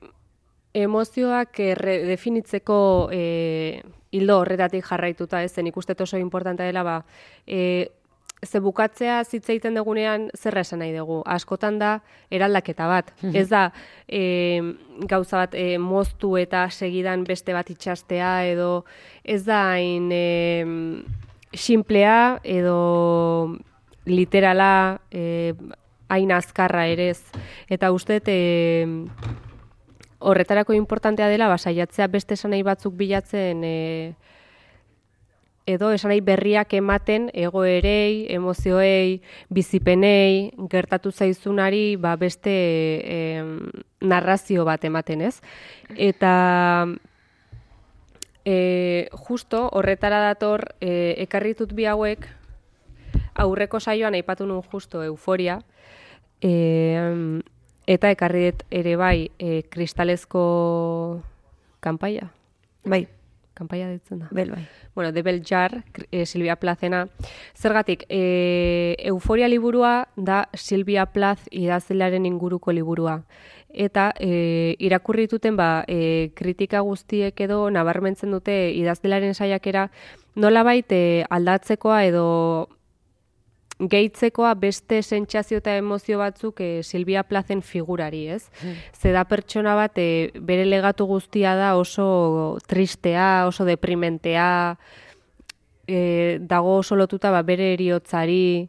emozioak erre, definitzeko e, hildo horretatik jarraituta, ez zen ikusten oso importantea dela, ba, e, ze bukatzea zitzeiten dugunean zerra esan nahi dugu. Askotan da eraldaketa bat. Ez da e, gauza bat e, moztu eta segidan beste bat itxastea edo ez da hain e, simplea edo literala e, hain azkarra ere ez. Eta uste e, horretarako importantea dela, ba, saiatzea beste esanai batzuk bilatzen e, edo esanai berriak ematen egoerei, emozioei, bizipenei, gertatu zaizunari ba, beste e, narrazio bat ematen, ez? Eta e, justo horretara dator e, ekarri dut bi hauek aurreko saioan aipatu nun justo euforia, e, eta ekarri ere bai e, kristalezko kanpaia, Bai, kanpaia ditzen da. bel, bai. Bueno, de Beljar, e, Silvia Plazena. Zergatik, e, euforia liburua da Silvia Plaz idazlearen inguruko liburua. Eta e, irakurri duten ba, e, kritika guztiek edo nabarmentzen dute idazlearen saiakera nolabait e, aldatzekoa edo gehitzekoa beste sentsazio eta emozio batzuk e, Silvia Plazen figurari, ez? Ze da pertsona bat e, bere legatu guztia da oso tristea, oso deprimentea, e, dago oso lotuta ba, bere eriotzari,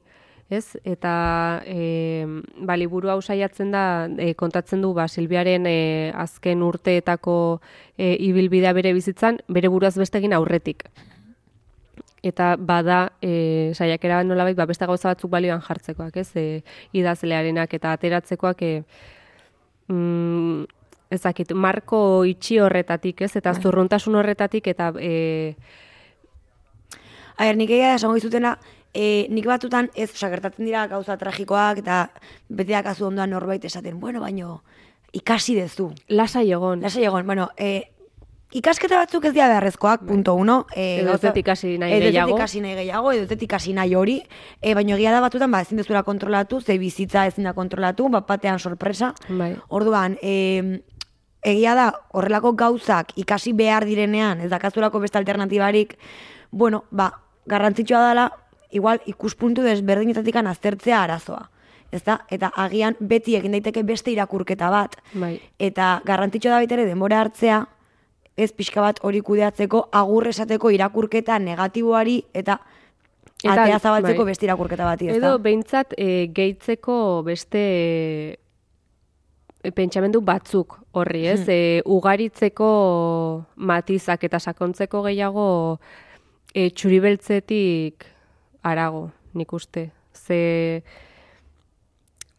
ez? Eta e, ba, liburu hau saiatzen da, e, kontatzen du ba, Silbiaren e, azken urteetako e, ibilbidea bere bizitzan, bere buruaz bestegin aurretik eta bada e, saiakera nolabait ba, beste gauza batzuk balioan jartzekoak, ez? E, idazlearenak eta ateratzekoak e, mm, ezakit, marko itxi horretatik, ez? Eta zurruntasun horretatik eta e, A ber, nik egia esango dizutena, e, nik batutan ez, osa, gertatzen dira gauza tragikoak eta bete dakazu ondoan norbait esaten, bueno, baino, ikasi dezu. lasai egon. Lasai egon, bueno, e, ikasketa batzuk ez dira beharrezkoak, punto uno. E, Edo ez ikasi nahi edo ez gehiago. ikasi nahi gehiago, edo ez ikasi nahi hori, e, baina egia da batutan, ba, ezin dezula kontrolatu, ze bizitza ezin da kontrolatu, bat batean sorpresa. Bai. Orduan, e, egia da, horrelako gauzak ikasi behar direnean, ez dakazulako beste alternatibarik, bueno, ba, garrantzitsua dela, igual ikuspuntu desberdinetatik aztertzea arazoa. Ezta? Eta agian beti egin daiteke beste irakurketa bat. Bai. Eta garrantzitsua da baita ere denbora hartzea, ez pixka bat hori kudeatzeko, agur esateko irakurketa negatiboari eta, Eta, atea zabaltzeko bai. beste irakurketa bati, ezta? Edo behintzat e, gehitzeko beste e, pentsamendu batzuk horri, ez? E, ugaritzeko matizak eta sakontzeko gehiago e, txuribeltzetik arago, nik uste. Ze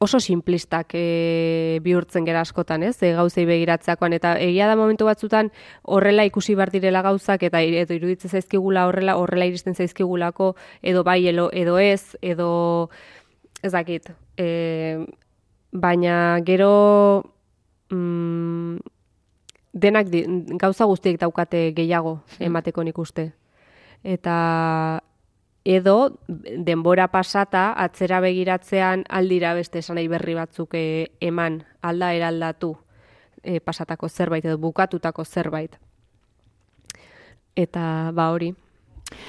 oso simplistak e, bihurtzen gera askotan, ez? E, gauzei begiratzeakoan eta egia da momentu batzutan horrela ikusi bar direla gauzak eta edo iruditzen zaizkigula horrela horrela iristen zaizkigulako edo bai edo, edo ez edo ez dakit. E, baina gero mm, denak di, gauza guztiek daukate gehiago emateko nik uste. Eta edo denbora pasata atzera begiratzean aldira beste esanai berri batzuk e, eman alda eraldatu e, pasatako zerbait edo bukatutako zerbait. Eta ba hori.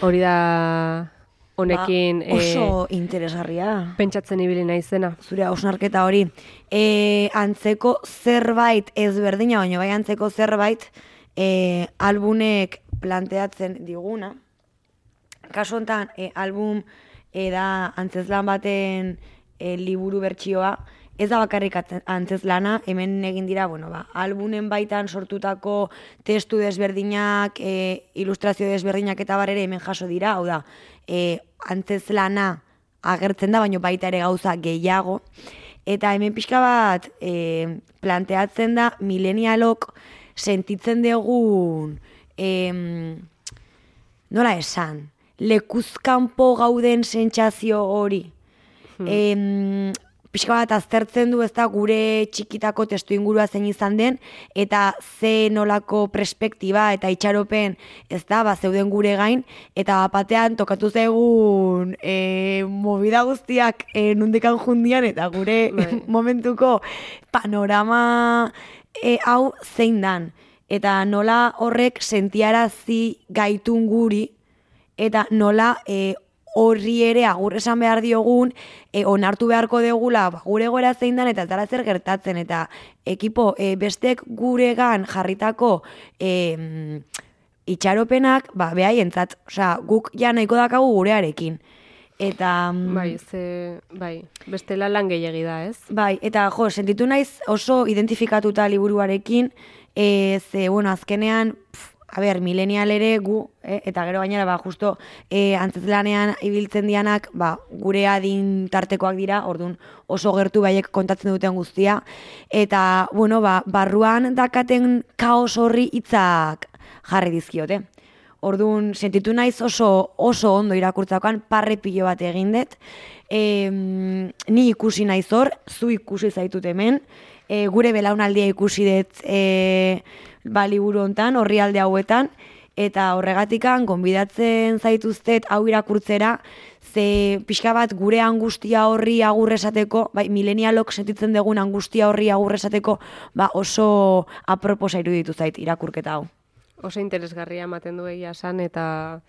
Hori da honekin ba, oso interesgarria. e, pentsatzen ibili naizena. zure hausnarketa hori. E, antzeko zerbait ezberdina, baina bai antzeko zerbait e, albunek planteatzen diguna. Kasu honetan, e, album e, da antzezlan baten e, liburu bertsioa, ez da bakarrik antzezlana, hemen egin dira, bueno, ba, albunen baitan sortutako testu desberdinak, e, ilustrazio desberdinak eta bar ere hemen jaso dira, hau da, e, antzezlana agertzen da, baino baita ere gauza gehiago. Eta hemen pixka bat e, planteatzen da milenialok sentitzen dugun em, nola esan, lekuzkanpo gauden sentsazio hori. Em, pixka bat aztertzen du ez da gure txikitako testu ingurua zein izan den, eta ze nolako perspektiba eta itxaropen ez da, ba, zeuden gure gain, eta batean tokatu zaigun e, movida guztiak e, nundikan jundian, eta gure Bai. momentuko panorama e, hau zein dan. Eta nola horrek sentiarazi gaitun guri, eta nola e, horri ere agur esan behar diogun, e, onartu beharko degula ba, gure gora zein dan eta ez dara zer gertatzen, eta ekipo e, bestek guregan jarritako e, itxaropenak, ba, behaientzat, osea, guk ja nahiko dakagu gurearekin. Eta... mm, Bai, ze, bai, bestela lan gehiagi da, ez? Bai, eta jo, sentitu naiz oso identifikatuta liburuarekin, e, ze, bueno, azkenean, pf, a ber, milenial ere gu, eh, eta gero gainera, ba, justo, e, antzezlanean ibiltzen dianak, ba, gure adin tartekoak dira, orduan oso gertu baiek kontatzen duten guztia, eta, bueno, ba, barruan dakaten kaos horri hitzak jarri dizkiote. Orduan, sentitu naiz oso, oso ondo irakurtzakoan, parre pilo bat egin dut. E, ni ikusi naiz hor, zu ikusi zaitut hemen, e, gure belaunaldia ikusi dut e, ba, liburu hontan, horri alde hauetan, eta horregatikan, gonbidatzen zaituztet hau irakurtzera, ze pixka bat gure angustia horri agurresateko, bai, milenialok sentitzen dugun angustia horri agurresateko, ba, oso aproposa iruditu zait irakurketa hau. Oso interesgarria ematen du egia san eta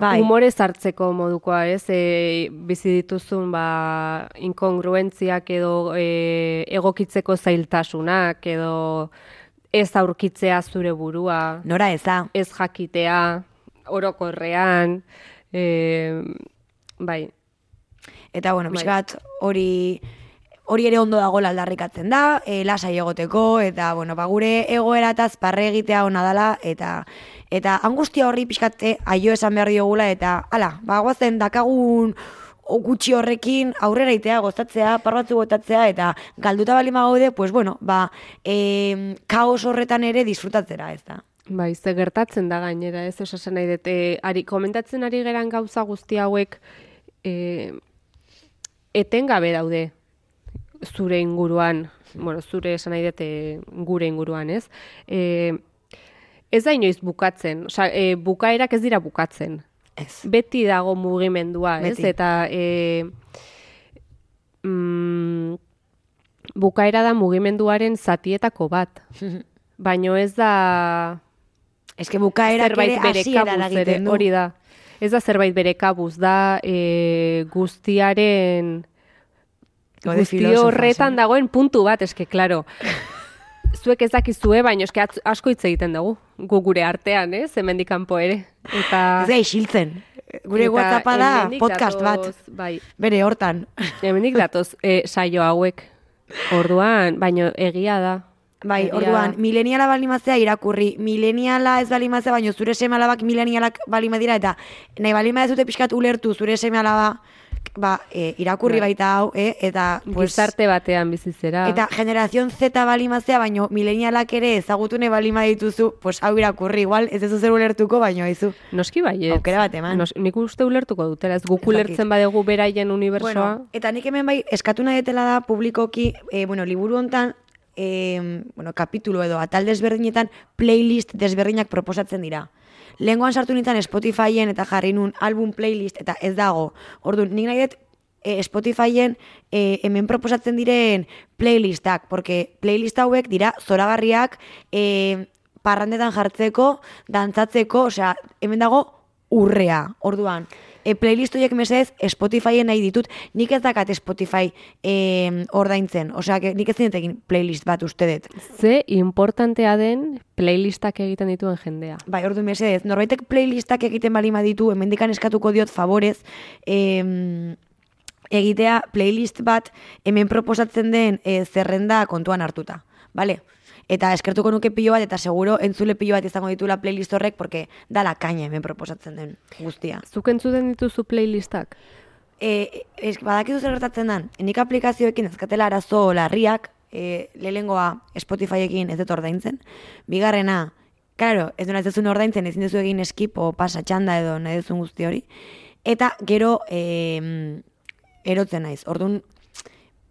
Bai, humorez hartzeko modukoa, ez? E, bizi dituzun ba, inkongruentziak edo e, egokitzeko zailtasunak edo ez aurkitzea zure burua, nora eza. ez jakitea, orokorrean, e, bai, Eta, bueno, Bai. hori hori ere ondo dago aldarrikatzen da, e, lasai egoteko, eta, bueno, ba, gure egoerataz parre egitea ona dala, eta eta angustia horri pixkate aio esan behar diogula, eta, ala, ba, guazen dakagun gutxi horrekin aurrera itea, gozatzea, parbatzu gotatzea, eta galduta balima gaude, pues, bueno, ba, e, kaos horretan ere disfrutatzera, ez da. Bai, ze gertatzen da gainera, ez esasen nahi dut, e, ari, komentatzen ari geran gauza guzti hauek e, etengabe daude zure inguruan, bueno, zure esan nahi dut e, gure inguruan, ez? E, ez da inoiz bukatzen, osea, e, bukaerak ez dira bukatzen. Ez. Beti dago mugimendua, ez? Beti. Eta e, mm, bukaera da mugimenduaren zatietako bat. Baino ez da Ez que bukaerak zerbait ere bere hasiera kabuz ere, du. hori da. Ez da zerbait bere kabuz, da e, guztiaren guzti horretan dagoen puntu bat, eske, klaro. Zuek ez dakizue, baina eske asko hitz egiten dugu, gu gure artean, ez, hemendik kanpo ere. Eta, Ez isiltzen. Gure WhatsAppa da podcast bat. datoz, Bai, Bere hortan. hemendik datoz e, saio hauek. Orduan, baino egia da. Bai, Egia orduan, da. mileniala balimazea irakurri, mileniala ez balimazea, baino zure seme alabak milenialak balima dira, eta nahi balima ez dute pixkat ulertu zure seme alaba, ba, e, irakurri Bai. baita hau, eh? eta, pues, Gizarte batean bizitzera. eta generazion Z balimazea, baino milenialak ere ezagutu nahi balima dituzu, pues hau irakurri, igual ez ez zer ulertuko, baino haizu. Noski baiet. Aukera bat eman. Nos, nik uste ulertuko dutela, ez guk Ez ulertzen badegu beraien unibersoa. Bueno, eta nik hemen bai, eskatu nahi dutela da publikoki, e, bueno, liburu hontan, e, bueno, kapitulu edo atal desberdinetan playlist desberdinak proposatzen dira. Lehengoan sartu nintzen Spotifyen eta jarri nun album playlist eta ez dago. Orduan, nik nahi dut e, Spotifyen e, hemen proposatzen diren playlistak, porque playlist hauek dira zoragarriak e, parrandetan jartzeko, dantzatzeko, osea, hemen dago urrea. Orduan, e, playlist horiek mesedez Spotifyen nahi ditut, nik ez dakat Spotify e, ordaintzen, osea, nik ez dut egin playlist bat uste dut. Ze importantea den playlistak egiten dituen jendea. Bai, ordu mesedez, norbaitek playlistak egiten balima ditu, hemendikan eskatuko diot favorez, em, egitea playlist bat hemen proposatzen den e, zerrenda kontuan hartuta, bale? Eta eskertuko nuke pilo bat, eta seguro entzule pilo bat izango ditula playlist horrek, porque da la kaina hemen proposatzen den guztia. Zuk entzuten dituzu playlistak? E, es, badakizu zer gertatzen den, nik aplikazioekin ezkatela arazo larriak, e, lehengoa Spotifyekin ez dut ordaintzen, bigarrena, claro, ez duna ez duzun ordaintzen, ezin duzu egin skip o pasa txanda edo nahi duzun guzti hori, eta gero e, erotzen naiz, orduan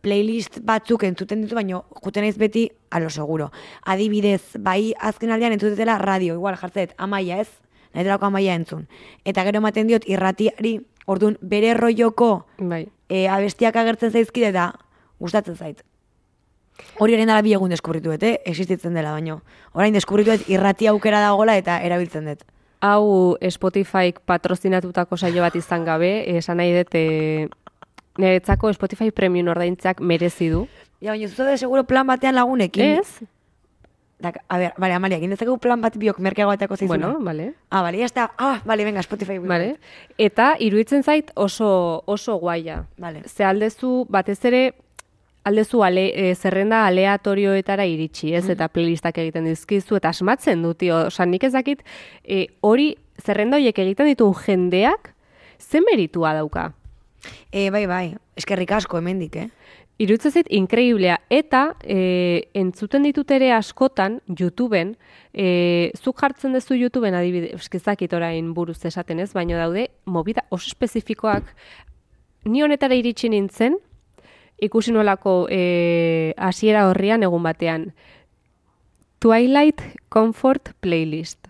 playlist batzuk entzuten ditu, baino juten naiz beti a lo seguro. Adibidez, bai azken aldean entzutetela radio, igual jartzet, amaia ez, nahi delako amaia entzun. Eta gero ematen diot irratiari, orduan bere roioko Bai. e, abestiak agertzen zaizkide eta gustatzen zait. Hori orain dela bi egun deskubritu dut, eh? existitzen dela baino. Orain deskubritu dut irrati aukera dagola eta erabiltzen dut. Hau Spotifyk patrozinatutako saio bat izan gabe, esan nahi dut e, niretzako Spotify Premium ordaintzak merezi du. Ja, baina zuzo de seguro plan batean lagunekin. Ez? Da, a ver, vale, Amalia, egin dezakegu plan bat biok merkeagoetako zaizuna. Bueno, vale. Ah, vale, ya está. Ah, vale, venga, Spotify. Vale. Eta iruditzen zait oso oso guaia. Vale. Ze aldezu batez ere aldezu ale, e, zerrenda aleatorioetara iritsi, ez? Eta playlistak egiten dizkizu eta asmatzen du, tio. Osea, nik ez dakit e, hori zerrenda horiek egiten dituen jendeak ze meritua dauka. E, bai, bai, eskerrik asko hemendik, eh? Irutzen zait, inkreiblea. Eta, e, entzuten ditut ere askotan, YouTubeen, e, zuk jartzen duzu YouTubeen adibide, eskizakit orain buruz esaten ez, baina daude, mobida oso espezifikoak, ni honetara iritsi nintzen, ikusi nolako e, hasiera horrian egun batean. Twilight Comfort Playlist.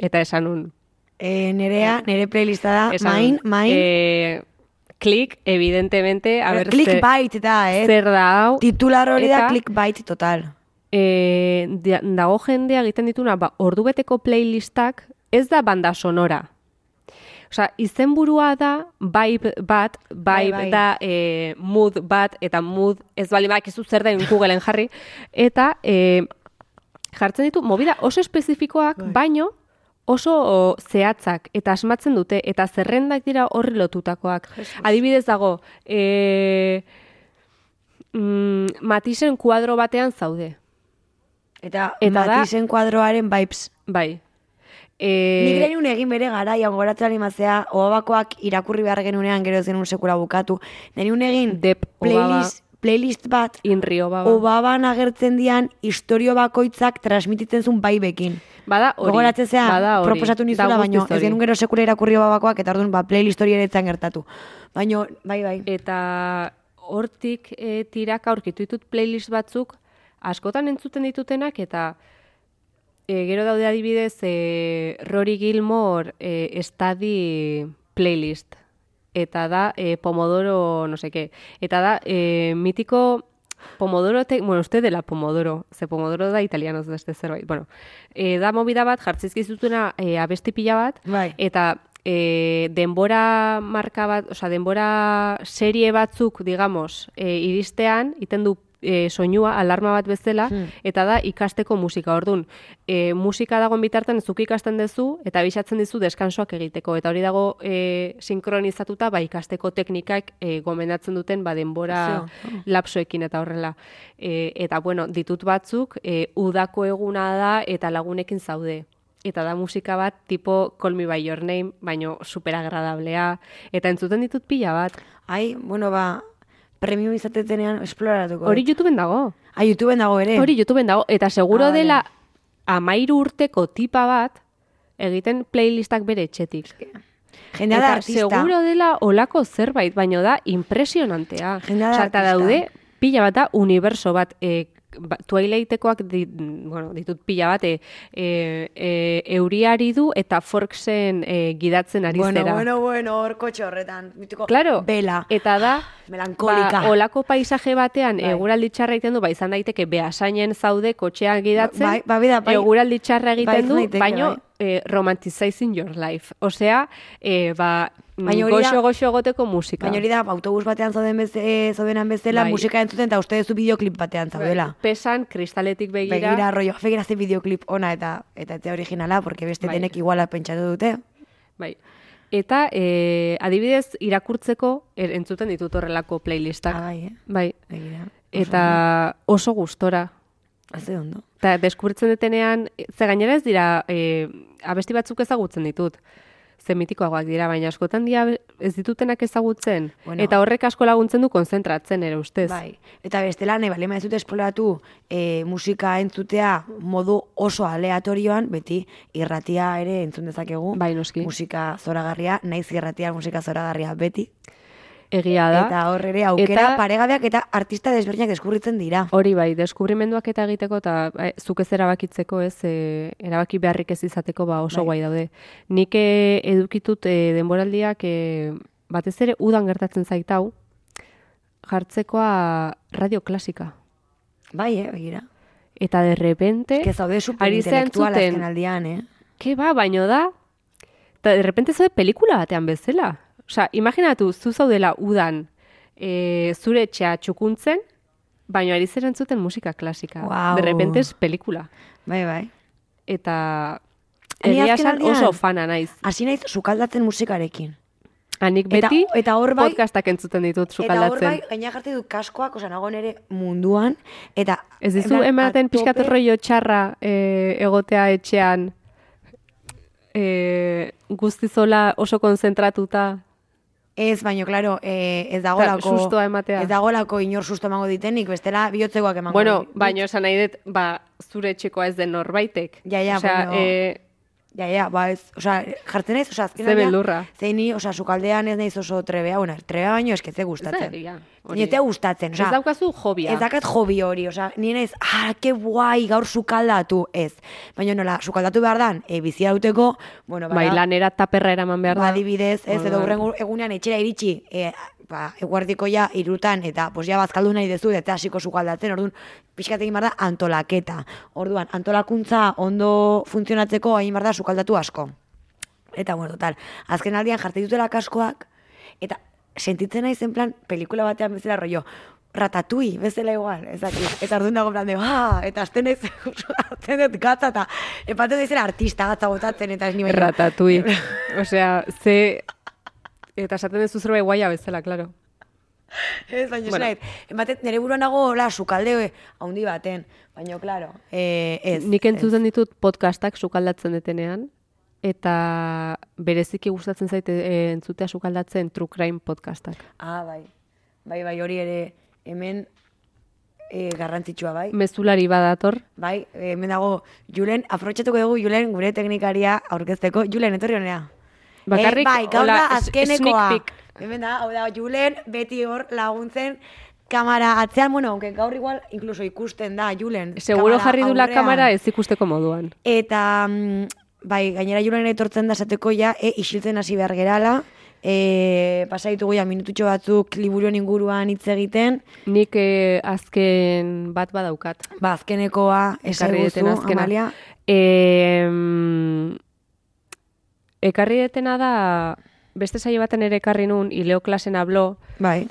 Eta esan nun. E, nerea, nere playlista da, esan main, main, E, klik, evidentemente, a ver, clickbait da, eh? zer da hau. Titular hori da clickbait total. e, dago jendea egiten dituna, ba, ordubeteko playlistak ez da banda sonora. Osea, izenburua da vibe bat, vibe Bai, bai. da e, mood bat, eta mood ez bali badakizu zer den Googleen jarri, eta e, jartzen ditu, mobida oso espezifikoak, Bai. baino oso zehatzak eta asmatzen dute, eta zerrendak dira horri lotutakoak. Adibidez dago, e, mm, Matisen kuadro batean zaude. Eta, Eta da- Matisen kuadroaren vibes. Bai. Nik E, genuen egin bere garaian goratzen animazea, obabakoak irakurri behar genunean gero ez genuen sekula bukatu. Genuen egin Dep, playlist, playlist bat, Inrio baba. obaban agertzen dian historio bakoitzak transmititzen zuen baibekin. Bada hori. Gogoratzen zea, bada hori. proposatu nizula, baino ez genuen gero sekula irakurri obabakoak, eta orduan, ba, playlist hori ere gertatu. Baino, bai, bai. Eta hortik e, tiraka aurkitu ditut playlist batzuk, askotan entzuten ditutenak, eta e, gero daude adibidez e, Rory Gilmore e, estadi playlist. Eta da e, Pomodoro, no seke. Eta da e, mitiko Pomodoro, te, bueno, uste dela Pomodoro, ze Pomodoro da italianoz beste zerbait. Bueno, e, da movida bat, jartzizkizutuna e, abesti pila bat, Bai. eta e, denbora marka bat, osea, denbora serie batzuk, digamos, e, iristean, iten du e, soinua, alarma bat bezala, Hmm. eta da ikasteko musika. Ordun, e, musika dagoen bitartean zuk ikasten duzu, eta bisatzen dizu deskansoak egiteko. Eta hori dago e, sinkronizatuta, ba, ikasteko teknikak e, gomendatzen duten, ba, denbora lapsoekin eta horrela. E, eta, bueno, ditut batzuk, e, udako eguna da, eta lagunekin zaude eta da musika bat tipo Call Me By Your Name, baino super agradablea, eta entzuten ditut pila bat. Ai, bueno, ba, premium izatetenean esploratuko. Hori YouTubeen dago. Ah, YouTubeen dago ere. Hori YouTubeen dago, eta seguro Ah, dela amairu urteko tipa bat egiten playlistak bere etxetik. Jendea da artista. seguro dela olako zerbait, baino da impresionantea. Jendea da artista. daude pila bat da universo bat, e, ba, Twilightekoak di, bueno, ditut pila bat, e, e, e, euriari du eta Forksen e, gidatzen ari Bueno, zera. bueno, bueno, hor kotxe horretan. Mitiko, Claro, Bela. eta da, Melankolika. ba, olako paisaje batean Bai. eguraldi txarra egiten du, ba, izan daiteke behasainen zaude kotxean gidatzen, Bai, ba, bida, bai. eguraldi txarra egiten Bai, izan du, baino bai. Eh, romanticizing your life. Osea, eh, ba, goxo-goxo egoteko musika. Baina hori da, autobus batean zauden beze, zaudenan bezala, Bai. musika entzuten, eta uste duzu bideoklip batean zaudela. Pesan, kristaletik begira. Begira, rollo, begira ze bideoklip ona eta eta ez originala, porque beste Bai. denek iguala pentsatu dute. Bai. Eta, eh, adibidez, irakurtzeko er, entzuten ditut horrelako playlistak. Ah, bai, eh? Bai. Begira. Eta oso gustora. Haze ondo. Eta deskubritzen detenean, ze gainera ez dira, e, abesti batzuk ezagutzen ditut. Ze mitikoagoak dira, baina askotan dira ez ditutenak ezagutzen. Bueno. Eta horrek asko laguntzen du konzentratzen ere ustez. Bai. Eta bestela, nahi, bale, maizut esploratu e, musika entzutea modu oso aleatorioan, beti irratia ere entzun dezakegu. Bai, noski. Musika zoragarria, naiz irratia musika zoragarria beti. Egia da. Eta hor ere aukera Eta- paregabeak eta artista desberdinak deskubritzen dira. Hori bai, deskubrimenduak eta egiteko eta e, zuk ez erabakitzeko ez, e, erabaki beharrik ez izateko ba oso Bai. guai daude. Nik e, edukitut e, denboraldiak e, batez ere udan gertatzen zaitau, jartzekoa radio klasika. Bai, eh, begira. Eta de repente... Que zaude super ari zera intelektual entzuten. azken aldian, eh? Ke ba, baino da, eta de repente zaude pelikula batean bezala. Osea, imaginatu, zu zaudela udan e, zure etxea txukuntzen, baino ari zera entzuten musika klasika. Guau. De repente es pelikula. Bai, bai. Eta egia aldian- oso fana naiz. Hasi naiz sukaldatzen musikarekin. Anik Eta- beti eta hor bai- podcastak entzuten ditut Eta hor sukaldatzen. bai, gaina jartzen dut kaskoak, osa nago nere munduan, eta... Ez dizu ematen pixkat rollo txarra e, egotea etxean e, guztizola oso konzentratuta Ez, baino, claro, eh, ez dagolako... sustoa ematea. Ez dagolako inor susto emango ditenik, bestela bihotzekoak emango Bueno, dit. baino esan nahi dut, ba, zure etxekoa ez den norbaitek. Ja, ja, Osea, bueno. eh, Ja, ja, ba, ez, osea, jartzen ez, osea, azken Ze aldean, beldurra. Zein ni, osea, sukaldean ez naiz oso trebea, bueno, trebea baino esketze gustatzen. Ez da, ja, Ni ez gustatzen, ez osea, daukazu jobia. Ez dakat hobi hori, osea, ni naiz, ah, ke guai, gaur sukaldatu, ez. Baina nola, sukaldatu behar dan, e, bizia duteko, bueno, Bai, lanera taperra eraman behar da. Ba, adibidez, ez, edo hurrengo egunean etxera iritsi, e, ba, eguardiko ja irutan, eta pos ja bazkaldu nahi dezu, eta hasiko sukaldatzen, orduan, pixkat egin behar da antolaketa. Orduan, antolakuntza ondo funtzionatzeko egin behar da sukaldatu asko. Eta, bueno, total, azken aldian jartzen dutela kaskoak, eta sentitzen naiz en plan, pelikula batean bezala rollo, ratatui, bezala igual, ez dakit. Eta orduan dago plan de, ah, eta azten naiz, hartzen dut gatza, eta epaten daizela artista gatza botatzen, eta ez ni baino. Ratatui. Osea, ze... Eta esaten duzu zerbait guaia bezala, claro. Ez, baina Bueno. bueno. ematen, nire buruan nago, la, sukalde handi baten, baina, claro, eh, ez. Nik entzuten ditut podcastak sukaldatzen detenean, eta bereziki gustatzen zaite e, entzutea sukaldatzen True Crime podcastak. Ah, bai. Bai, bai, hori ere, hemen eh, garrantzitsua, bai. Mezulari badator, Bai, eh, hemen dago, Julen, aprobetxatuko dugu Julen gure teknikaria aurkezteko. Julen, etorri honea. Bakarrik, eh, bai, gaur da azkenekoa. Hemen da, hau da, Julen beti hor laguntzen kamara atzean, bueno, aunque gaur igual incluso ikusten da, Julen. seguro kamara jarri du la aurrean. kamera ez ikusteko moduan. Eta, mm, bai, gainera Julen etortzen da esateko ja, e, isiltzen hasi behar gerala, e, pasa ditugu ja minututxo batzuk liburuen inguruan hitz egiten, Nik eh, azken bat badaukat. ba, azkenekoa, esaguzu. Amalia. Em, ekarri detena da, beste saio baten ere ekarri nun, Ileo klasen hablo, Bai,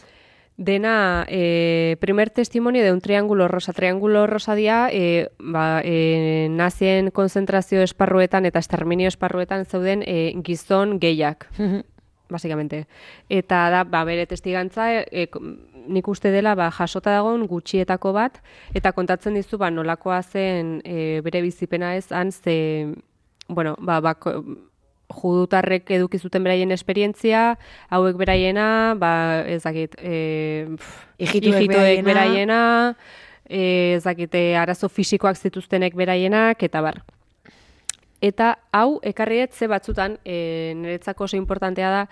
dena eh, primer testimonio de un triángulo rosa. Triángulo rosa dia, eh, ba, eh, nazien konzentrazio esparruetan eta esterminio esparruetan zeuden eh, gizon gehiak, basikamente. Eta da, ba, bere testigantza, e, e, nik uste dela, ba, jasota dagoen gutxietako bat, eta kontatzen dizu, ba, nolakoa zen e, bere bizipena ez, han ze, bueno, ba, bako, judutarrek eduki zuten beraien esperientzia, hauek beraiena, ba, ez dakit, e, ijitoek beraiena. beraiena, e, ez dakit, e, arazo fisikoak zituztenek beraienak, eta bar. Eta hau, ekarri ze batzutan, e, niretzako oso importantea da,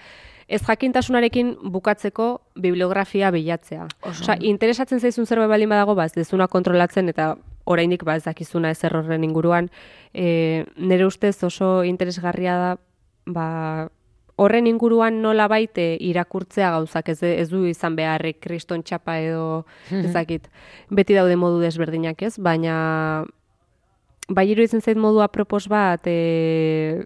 ez jakintasunarekin bukatzeko bibliografia bilatzea. Osea, interesatzen zaizun zerbait baldin badago, ba, ez dezuna kontrolatzen eta oraindik ba ez dakizuna ez horren inguruan. E, nire ustez oso interesgarria da, ba, horren inguruan nola baite irakurtzea gauzak, ez, ez du izan beharrik kriston txapa edo ez dakit. Beti daude modu desberdinak ez, baina bai iruditzen zait modu apropos bat e,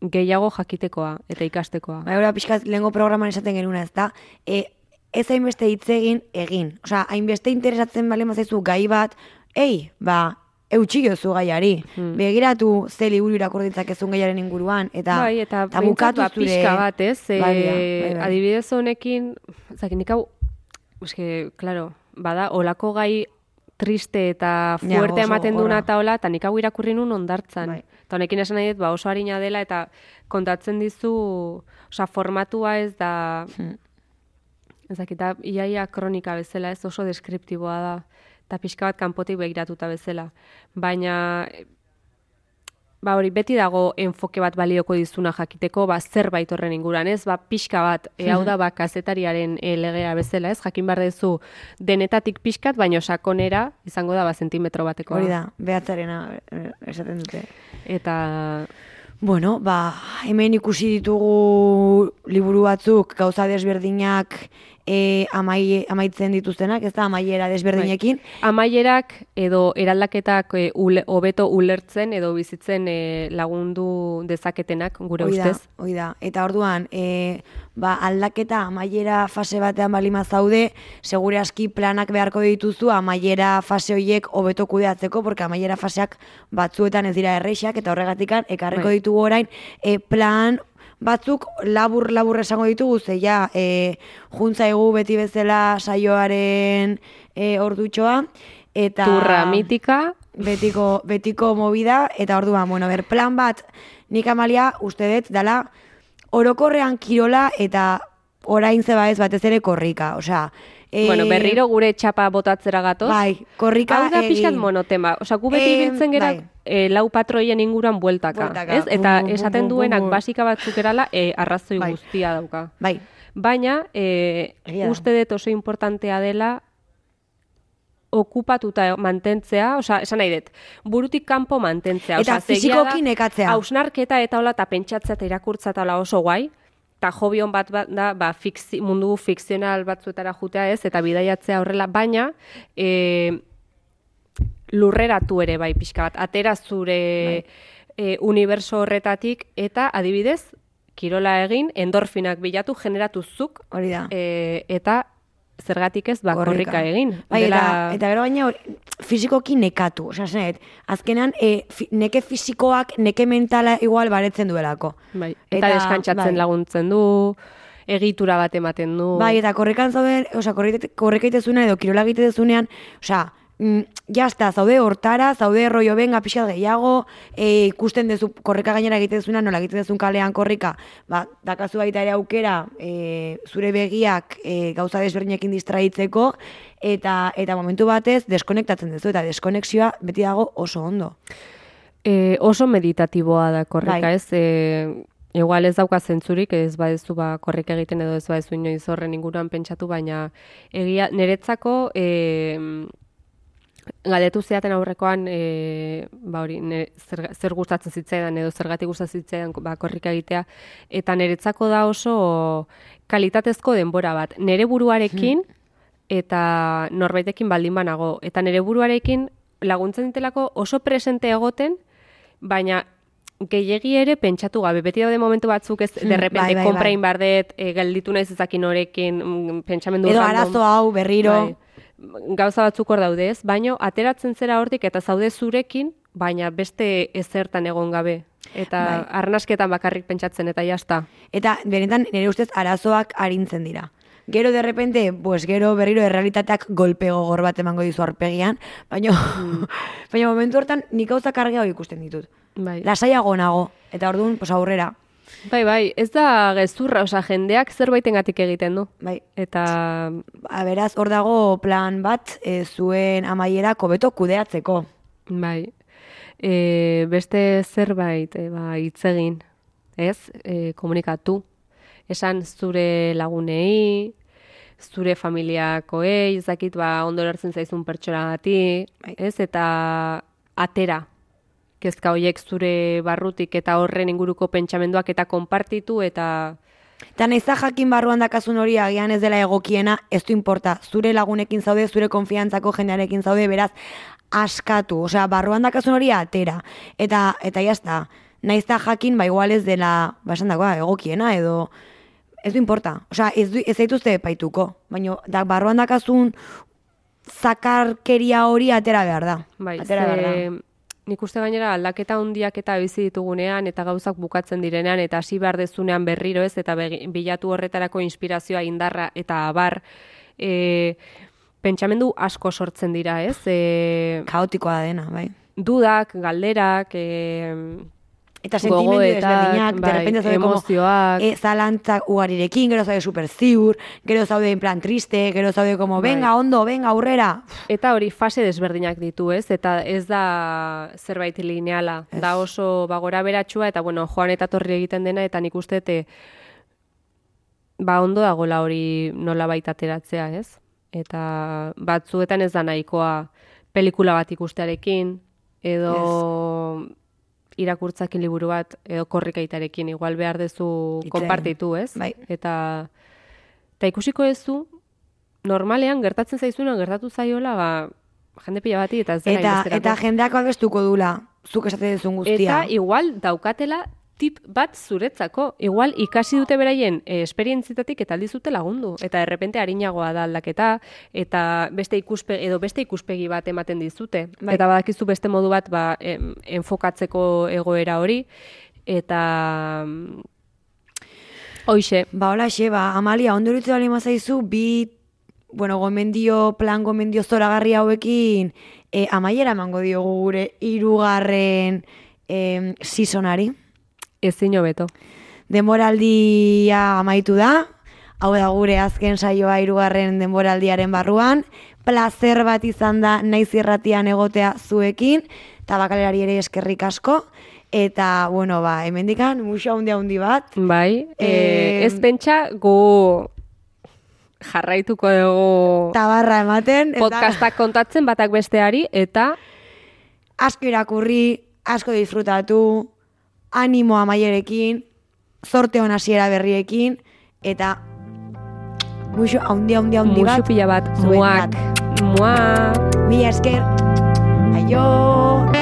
gehiago jakitekoa eta ikastekoa. bai, ora pixkat lehengo programan esaten genuna, ez da, e, ez hainbeste hitz egin, egin. Osea, hainbeste interesatzen bale mazaizu gai bat, ei, ba, eutxi jozu gaiari. Begiratu ze liburu irakur ditzakezun gaiaren inguruan, eta, bai, eta, eta bukatu zure... pixka bat, ez? E, Bai, bai, bai, bai. Adibidez honekin, zaki, nik hau, eske, claro, bada, olako gai triste eta Ja, fuerte oso ematen duna eta hola, eta nik hau irakurri nun ondartzan. Bai. Eta honekin esan nahi dut, ba, oso harina dela, eta kontatzen dizu, osea, formatua ez da, Hmm. Ez dakit, da, iaia kronika bezala, ez oso deskriptiboa da, eta pixka bat kanpotik begiratuta bezala. Baina, e, ba hori, beti dago enfoke bat balioko dizuna jakiteko, ba, zerbait horren inguruan, ez? Ba, pixka bat, e, hau da, ba, kazetariaren e, legea bezala, ez? Jakin behar dezu denetatik pixkat, baino sakonera, izango da, ba, sentimetro bateko. Hori da, behatzarena eh, esaten dute. Eta, Bueno, ba, hemen ikusi ditugu liburu batzuk gauza desberdinak e, amai, amaitzen dituztenak, ez da, amaiera desberdinekin. amaierak edo eraldaketak e, ule, hobeto ulertzen edo bizitzen e, lagundu dezaketenak, gure Hoi da, ustez. hoi da. Eta orduan, e, ba, aldaketa amaiera fase batean balima zaude, segure aski planak beharko dituzu amaiera fase horiek hobeto kudeatzeko, porque amaiera faseak batzuetan ez dira erreixak, eta horregatikan ekarriko Bai. ditugu orain e, plan batzuk labur labur esango ditugu, ze ja, e, juntza egu beti bezala saioaren e, ordutxoa, eta... Turra mitika, betiko, betiko movida, eta orduan, bueno, ber, plan bat, nik amalia, uste dut, dala, orokorrean kirola eta orain zeba ez batez ere korrika, osea, E, bueno, berriro gure txapa botatzera gatoz. Bai, korrika Hau da pixkat monotema. Osa, gu beti ibiltzen gera bai. e, lau patroien inguruan bueltaka. bueltaka. Ez? Eta esaten duenak basika batzuk erala e, arrazoi bai. guztia dauka. Bai. Baina, e, uste dut oso importantea dela okupatuta mantentzea, osea, esan nahi dut, burutik kanpo mantentzea. Eta fizikoki nekatzea. Hausnarketa eta hola, eta pentsatzea eta irakurtza eta oso guai, eta hobion bat bat da, ba, fikzi, mundu fikzional batzuetara jutea ez, eta bidaiatzea horrela, baina e, lurreratu ere bai pixka bat, atera zure bai. e, universo horretatik, eta adibidez, kirola egin, endorfinak bilatu, generatu zuk, hori da. E, eta zergatik ez ba korrika egin. Bai, Dela... eta, eta gero baina fizikoki nekatu. Osea, zenet, azkenan e, neke fizikoak neke mentala igual baretzen duelako. Bai, eta, eta deskantzatzen bai. laguntzen du, egitura bat ematen du. Bai, eta korrekan zaude, osea, korreka edo kirola egitezunean, osea, mm, jazta, zaude hortara, zaude rollo benga pixat gehiago, e, ikusten dezu korrika gainera egiten dezuna, nola egiten dezun kalean korrika, ba, dakazu baita ere aukera, e, zure begiak e, gauza desberdinekin distraitzeko, eta eta momentu batez deskonektatzen dezu, eta deskonexioa beti dago oso ondo. E, oso meditatiboa da korrika, bai. ez? E, Igual ez dauka zentzurik, ez badezu ba korrika egiten edo ez badezu inoiz horren inguruan pentsatu, baina egia niretzako e, Galetu zeaten aurrekoan, e, ba hori, zer, zer gustatzen zitzaidan edo zergatik gustatzen zitzaidan ba, korrika egitea, eta niretzako da oso kalitatezko denbora bat. Nere buruarekin eta norbaitekin baldin banago. Eta nere buruarekin laguntzen ditelako oso presente egoten, baina gehiegi ere pentsatu gabe. Beti daude momentu batzuk ez, hmm, derrepente, bai, bai, bai. bardet, e, gelditu naiz ezakin horekin, mm, pentsamendu. Edo arazo hau, berriro. Bai gauza batzuk hor daude ez, baino ateratzen zera hortik eta zaude zurekin, baina beste ezertan egon gabe. Eta bai. arnasketan bakarrik pentsatzen eta jazta. Eta benetan nire ustez arazoak arintzen dira. Gero de repente, pues gero berriro errealitateak golpe gogor bat emango dizu arpegian, baina mm. baina momentu hortan nik gauza kargea ikusten ditut. Bai. Lasaiago nago, eta orduan, pues aurrera. Bai, bai, ez da gezurra, oza, jendeak zerbaitengatik egiten du. Bai. Eta... Ba, beraz, hor dago plan bat, e, zuen amaiera kobeto kudeatzeko. Bai. E, beste zerbait, e, ba, itzegin, ez? E, komunikatu. Esan zure lagunei, zure familiakoei, ezakit, ba, ondo lertzen zaizun pertsona gati, bai. ez? Eta atera, kezka hoiek zure barrutik eta horren inguruko pentsamenduak eta konpartitu eta Eta nahiz jakin barruan dakazun hori agian ez dela egokiena, ez du importa, zure lagunekin zaude, zure konfiantzako jendearekin zaude, beraz, askatu, osea, barruan dakazun hori atera. Eta, eta jazta, nahiz jakin, ba, igual ez dela, ba, esan dagoa, egokiena, edo, ez du importa. Osea, ez, du, ez zaituzte paituko, baina da, barruan dakazun zakarkeria hori atera behar da. Bai, atera behar da nik uste gainera aldaketa handiak eta bizi ditugunean eta gauzak bukatzen direnean eta hasi behar dezunean berriro ez eta bilatu horretarako inspirazioa indarra eta abar e, pentsamendu asko sortzen dira ez? E, kaotikoa dena bai. dudak, galderak e, Eta sentimendu ezberdinak, bai, de zaude emozioak. e, zalantza ugarirekin, gero zaude super ziur, gero zaude en plan triste, gero zaude como, bai. venga, ondo, venga, aurrera. Eta hori fase desberdinak ditu, ez? Eta ez da zerbait lineala. Da oso bagora beratxua, eta bueno, joan eta torri egiten dena, eta nik uste, te, ba ondo dagoela hori nola baita ateratzea, ez? Eta batzuetan ez da nahikoa pelikula bat ikustearekin, edo... Yes irakurtzakin liburu bat edo korrikaitarekin igual behar dezu konpartitu, ez? Bai. Eta eta ikusiko ezu normalean gertatzen zaizuna gertatu zaiola, ba jende pila bati eta ez Eta eta jendeak abestuko dula zuk esate duzun guztia. Eta igual daukatela tip bat zuretzako. Igual ikasi dute beraien e, esperientzitatik eta aldizute lagundu. Eta errepente harinagoa da aldaketa eta beste ikuspe, edo beste ikuspegi bat ematen dizute. Bai. Eta badakizu beste modu bat ba, enfokatzeko egoera hori. Eta... Hoixe. Ba, hola, xe, ba, Amalia, ondo erutu dali mazaizu, bi, bueno, gomendio, plan gomendio zoragarri hauekin, e, amaiera emango diogu gure irugarren e, sisonari ezin hobeto. denboraldia amaitu da, hau da gure azken saioa hirugarren denboraldiaren barruan, placer bat izan da naiz irratian egotea zuekin, eta bakalerari ere eskerrik asko, eta, bueno, ba, hemendikan muxa hundi handi bat, Bai, e, ez pentsa gu jarraituko dugu tabarra ematen, eta podcastak kontatzen batak besteari, eta asko irakurri, asko disfrutatu, animo amaierekin, zorte hon hasiera berriekin, eta muxo haundi haundi haundi musu bat, pila bat, muak, muak. mila esker, aio!